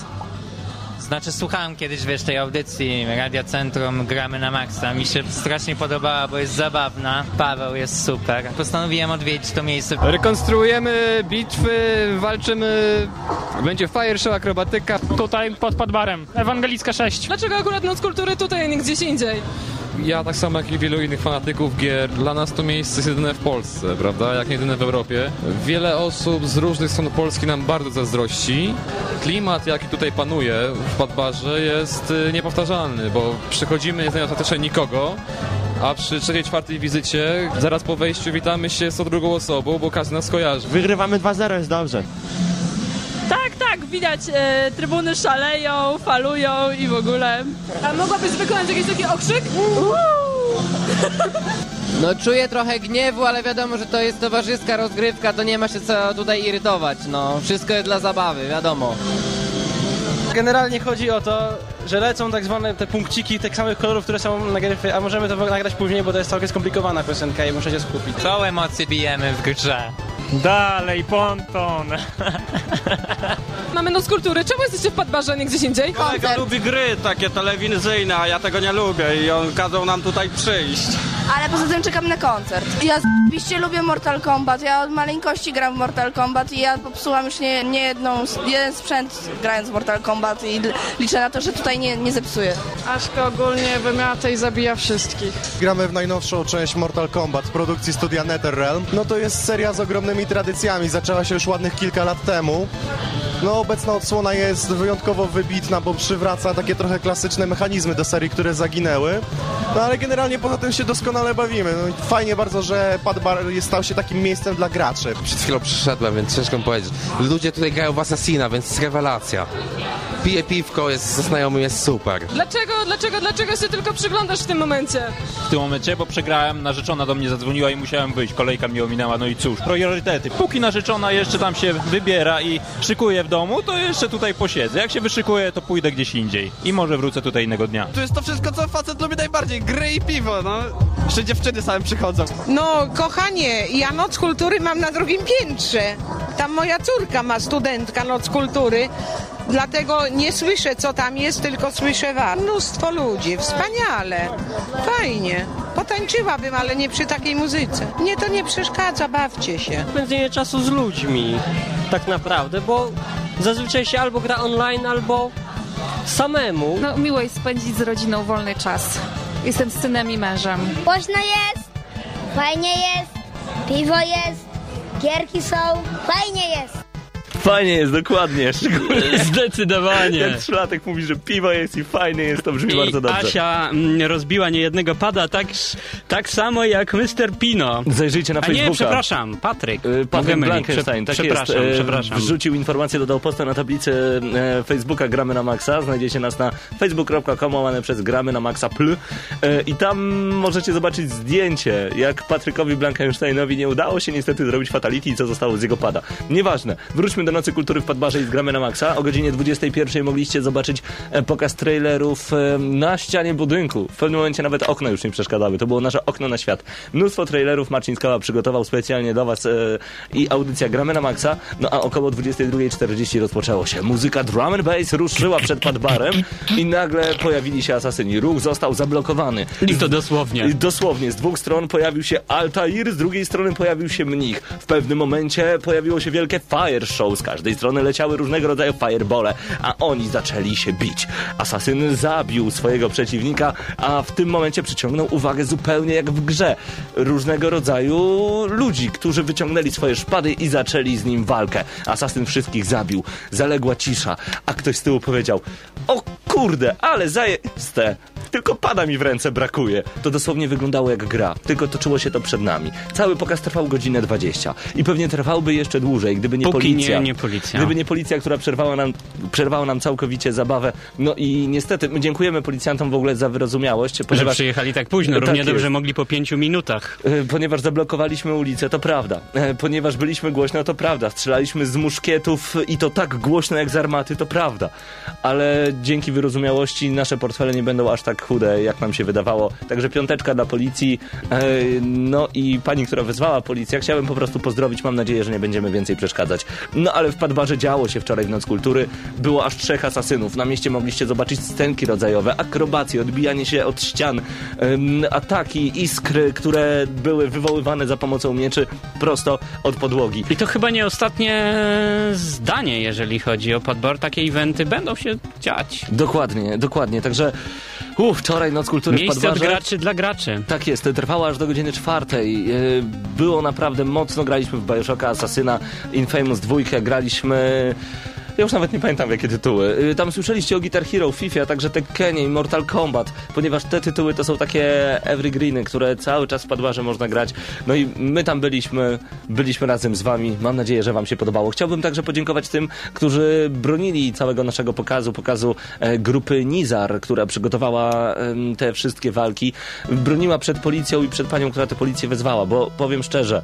[SPEAKER 11] Znaczy słuchałem kiedyś, wiesz, tej audycji Radia Centrum Gramy na Maxa. Mi się strasznie podobała, bo jest zabawna. Paweł jest super. Postanowiłem odwiedzić to miejsce.
[SPEAKER 12] Rekonstruujemy bitwy, walczymy. Będzie fire show, akrobatyka.
[SPEAKER 13] Tutaj pod Padbarem. Ewangelicka 6.
[SPEAKER 14] Dlaczego akurat Noc Kultury tutaj, nie gdzieś indziej?
[SPEAKER 12] Ja tak samo jak i wielu innych fanatyków gier, dla nas to miejsce jest jedyne w Polsce, prawda? Jak nie jedyne w Europie. Wiele osób z różnych stron Polski nam bardzo zazdrości. Klimat, jaki tutaj panuje w Padbarze jest y, niepowtarzalny, bo przychodzimy, nie znając praktycznie nikogo, a przy trzeciej, czwartej wizycie, zaraz po wejściu witamy się z tą drugą osobą, bo każdy nas kojarzy.
[SPEAKER 15] Wygrywamy 2-0, jest dobrze.
[SPEAKER 14] Widać, e, trybuny szaleją, falują i w ogóle. A mogłabyś wykonać jakiś taki okrzyk?
[SPEAKER 16] No czuję trochę gniewu, ale wiadomo, że to jest towarzyska rozgrywka, to nie ma się co tutaj irytować, no. Wszystko jest dla zabawy, wiadomo.
[SPEAKER 17] Generalnie chodzi o to, że lecą tak zwane te punkciki tych samych kolorów, które są na gryfy, a możemy to nagrać później, bo to jest całkiem skomplikowana piosenka i muszę się skupić.
[SPEAKER 11] Co emocje bijemy w grze?
[SPEAKER 13] Dalej, ponton.
[SPEAKER 14] Mamy Noc Kultury, czemu jesteście w Padbarze, nie gdzieś indziej?
[SPEAKER 18] Kolega lubi gry takie telewizyjne, a ja tego nie lubię i on kazał nam tutaj przyjść.
[SPEAKER 19] Ale poza tym czekam na koncert. Ja oczywiście lubię Mortal Kombat. Ja od maleńkości gram w Mortal Kombat i ja popsułam już nie, nie jedną, jeden sprzęt grając w Mortal Kombat i l- liczę na to, że tutaj nie, nie zepsuję.
[SPEAKER 20] Aszka ogólnie wymiata i zabija wszystkich.
[SPEAKER 21] Gramy w najnowszą część Mortal Kombat w produkcji studia NetherRealm. No to jest seria z ogromnymi tradycjami. Zaczęła się już ładnych kilka lat temu. No obecna odsłona jest wyjątkowo wybitna, bo przywraca takie trochę klasyczne mechanizmy do serii, które zaginęły. No ale generalnie poza tym się doskonale bawimy. No, fajnie bardzo, że Padbar stał się takim miejscem dla graczy.
[SPEAKER 22] Przed chwilą przyszedłem, więc ciężko mi powiedzieć. Ludzie tutaj grają w Assassina, więc jest rewelacja. Piję piwko, jest ze znajomym, jest super.
[SPEAKER 14] Dlaczego, dlaczego, dlaczego się tylko przyglądasz w tym momencie?
[SPEAKER 23] w tym momencie, bo przegrałem, narzeczona do mnie zadzwoniła i musiałem wyjść, kolejka mnie ominęła, no i cóż, priorytety. Póki narzeczona jeszcze tam się wybiera i szykuje w domu, to jeszcze tutaj posiedzę. Jak się wyszykuję, to pójdę gdzieś indziej i może wrócę tutaj innego dnia.
[SPEAKER 18] To jest to wszystko, co facet lubi najbardziej, gry i piwo, no. Jeszcze dziewczyny same przychodzą.
[SPEAKER 24] No, kochanie, ja Noc Kultury mam na drugim piętrze. Tam moja córka ma studentka Noc Kultury. Dlatego nie słyszę, co tam jest, tylko słyszę was. Mnóstwo ludzi, wspaniale, fajnie. Potańczyłabym, ale nie przy takiej muzyce. Mnie to nie przeszkadza, bawcie się.
[SPEAKER 25] Spędzenie czasu z ludźmi, tak naprawdę, bo zazwyczaj się albo gra online, albo samemu.
[SPEAKER 26] No, miło jest spędzić z rodziną wolny czas. Jestem synem i mężem.
[SPEAKER 27] Głośno jest, fajnie jest, piwo jest, gierki są, fajnie jest.
[SPEAKER 4] Fajnie jest, dokładnie. Szczególnie
[SPEAKER 5] Zdecydowanie.
[SPEAKER 4] jak trzylatek mówi, że piwo jest i fajnie jest, to brzmi
[SPEAKER 5] I
[SPEAKER 4] bardzo dobrze.
[SPEAKER 5] Asia mm, rozbiła niejednego pada tak, tak samo jak Mr. Pino.
[SPEAKER 4] Zajrzyjcie na
[SPEAKER 5] A nie,
[SPEAKER 4] Facebooka.
[SPEAKER 5] przepraszam, Patryk.
[SPEAKER 4] Y, Patryk. Blankenstein, tak
[SPEAKER 5] przepraszam,
[SPEAKER 4] jest. e,
[SPEAKER 5] przepraszam.
[SPEAKER 4] Wrzucił informację, dodał posta na tablicy e, Facebooka Gramy na Maxa. Znajdziecie nas na facebook.com łamane przez Gramy na Maxa pl. I tam możecie zobaczyć zdjęcie, jak Patrykowi Blankensteinowi nie udało się niestety zrobić fatality i co zostało z jego pada. Nieważne. Wróćmy do Nocy Kultury w Padbarze i z Gramy na Maxa. O godzinie 21 mogliście zobaczyć e, pokaz trailerów e, na ścianie budynku. W pewnym momencie nawet okna już nie przeszkadzały. To było nasze okno na świat. Mnóstwo trailerów Marcin Skała przygotował specjalnie do was e, i audycja Gramy na Maxa. No a około 22.40 rozpoczęło się. Muzyka drum and bass ruszyła przed Padbarem i nagle pojawili się asasyni. Ruch został zablokowany.
[SPEAKER 5] I to dosłownie.
[SPEAKER 4] I Dosłownie. Z dwóch stron pojawił się Altair, z drugiej strony pojawił się mnich. W pewnym momencie pojawiło się wielkie fire show. Z każdej strony leciały różnego rodzaju firebole, a oni zaczęli się bić. Asasyn zabił swojego przeciwnika, a w tym momencie przyciągnął uwagę zupełnie jak w grze. Różnego rodzaju ludzi, którzy wyciągnęli swoje szpady i zaczęli z nim walkę. Asasyn wszystkich zabił. Zaległa cisza, a ktoś z tyłu powiedział: O kurde, ale zajeste! Tylko pada mi w ręce brakuje. To dosłownie wyglądało jak gra, tylko toczyło się to przed nami. Cały pokaz trwał godzinę 20 i pewnie trwałby jeszcze dłużej, gdyby nie
[SPEAKER 5] Póki
[SPEAKER 4] policja.
[SPEAKER 5] nie, nie policja.
[SPEAKER 4] Gdyby nie policja, która przerwała nam, przerwała nam całkowicie zabawę. No i niestety, my dziękujemy policjantom w ogóle za wyrozumiałość,
[SPEAKER 5] Że
[SPEAKER 4] ponieważ...
[SPEAKER 5] przyjechali tak późno,
[SPEAKER 4] Tak
[SPEAKER 5] równie
[SPEAKER 4] jest.
[SPEAKER 5] dobrze mogli po pięciu minutach.
[SPEAKER 4] E, Ponieważ zablokowaliśmy ulicę, to prawda. E, Ponieważ byliśmy głośno, to prawda. Strzelaliśmy z muszkietów i to tak głośno jak z armaty, to prawda. Ale dzięki wyrozumiałości nasze portfele nie będą aż tak chude, jak nam się wydawało. Także piąteczka dla policji. E, No i pani, która wezwała policję, chciałem po prostu pozdrowić. Mam nadzieję, że nie będziemy więcej przeszkadzać. No ale w Padbarze działo się wczoraj w Noc Kultury. Było aż trzech asasynów. Na mieście mogliście zobaczyć scenki rodzajowe, akrobacje, odbijanie się od ścian, ataki, iskry, które były wywoływane za pomocą mieczy prosto od podłogi.
[SPEAKER 5] I to chyba nie ostatnie zdanie, jeżeli chodzi o Padbar. Takie eventy będą się dziać.
[SPEAKER 4] Dokładnie, dokładnie. Także uf, wczoraj Noc Kultury w
[SPEAKER 5] Miejsce od
[SPEAKER 4] Padbarze.
[SPEAKER 5] graczy dla graczy.
[SPEAKER 4] Tak jest, trwała aż do godziny czwartej. E, Było naprawdę mocno, graliśmy w Bioshocka, Asasyna, Infamous 2, graliśmy... Ja już nawet nie pamiętam jakie tytuły. E, Tam słyszeliście o Guitar Hero, FIFA, a także Tekkenie i Mortal Kombat, ponieważ te tytuły to są takie evergreeny, które cały czas w Padbarze można grać. No i my tam byliśmy, byliśmy razem z wami. Mam nadzieję, że wam się podobało. Chciałbym także podziękować tym, którzy bronili całego naszego pokazu, pokazu e, grupy Nizar, która przygotowała te wszystkie walki. Broniła przed policją i przed panią, która tę policję wezwała, bo powiem szczerze,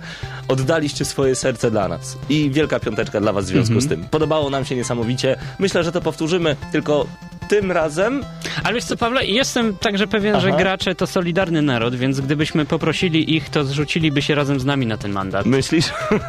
[SPEAKER 4] oddaliście swoje serce dla nas. I wielka piąteczka dla was w związku
[SPEAKER 5] Mhm.
[SPEAKER 4] z tym. Podobało nam się niesamowicie. Myślę, że to powtórzymy, tylko tym razem
[SPEAKER 5] Ale wiesz co, Pawle, jestem także pewien, że
[SPEAKER 4] Aha.
[SPEAKER 5] gracze to solidarny naród, więc gdybyśmy poprosili ich, to zrzuciliby się razem z nami na ten mandat.
[SPEAKER 4] Myślisz?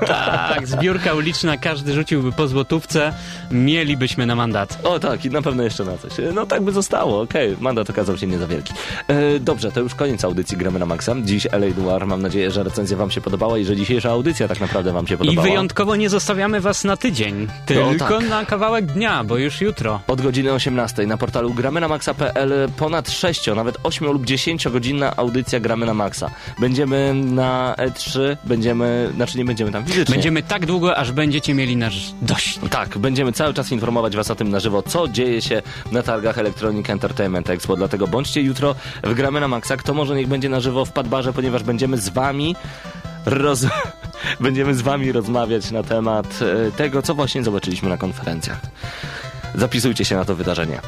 [SPEAKER 5] Tak, zbiórka uliczna, każdy rzuciłby po złotówce, mielibyśmy na mandat.
[SPEAKER 4] O tak, i na pewno jeszcze na coś. No tak by zostało, okej. Mandat okazał się nie za wielki. E, dobrze, to już koniec audycji Gramy na Maxa. Dziś LA Noir. Mam nadzieję, że recenzja wam się podobała i że dzisiejsza audycja tak naprawdę wam się
[SPEAKER 5] I
[SPEAKER 4] podobała.
[SPEAKER 5] wyjątkowo nie zostawiamy was na tydzień, tylko
[SPEAKER 4] tak.
[SPEAKER 5] na kawałek dnia, bo już jutro.
[SPEAKER 4] Od godziny 18 na portalu gramy na maxa.pl ponad 6, nawet 8 lub 10 godzinna audycja Gramy na Maxa. Będziemy na E3, będziemy, znaczy nie będziemy tam fizycznie.
[SPEAKER 5] Będziemy tak długo, aż będziecie mieli nasz dość.
[SPEAKER 4] Tak, będziemy cały czas informować Was o tym na żywo, co dzieje się na targach Electronic Entertainment Expo. Dlatego bądźcie jutro w Gramy na Maxa. Kto może niech będzie na żywo w Padbarze, ponieważ będziemy z Wami roz... będziemy z Wami rozmawiać na temat e, tego, co właśnie zobaczyliśmy na konferencjach. Zapisujcie się na to wydarzenie.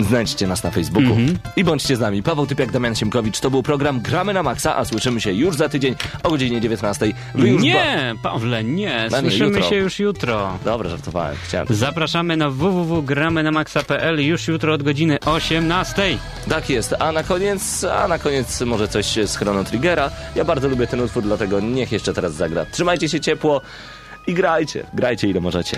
[SPEAKER 4] Znajdźcie nas na Facebooku
[SPEAKER 5] Mhm.
[SPEAKER 4] i bądźcie z nami. Paweł Typiak, Damian Siemkowicz. To był program Gramy na Maxa, a słyszymy się już za tydzień o godzinie 19. Wy już
[SPEAKER 5] Nie, Pawle, nie.
[SPEAKER 4] Będę
[SPEAKER 5] Słyszymy
[SPEAKER 4] jutro.
[SPEAKER 5] się już jutro.
[SPEAKER 4] Dobra, żartowałem. Chciałem.
[SPEAKER 5] Zapraszamy na www.gramy-na-maxa.pl już jutro od godziny 18.
[SPEAKER 4] Tak jest, a na koniec, a na koniec może coś z Chrono Triggera. Ja bardzo lubię ten utwór, dlatego niech jeszcze teraz zagra. Trzymajcie się ciepło i grajcie, grajcie ile możecie.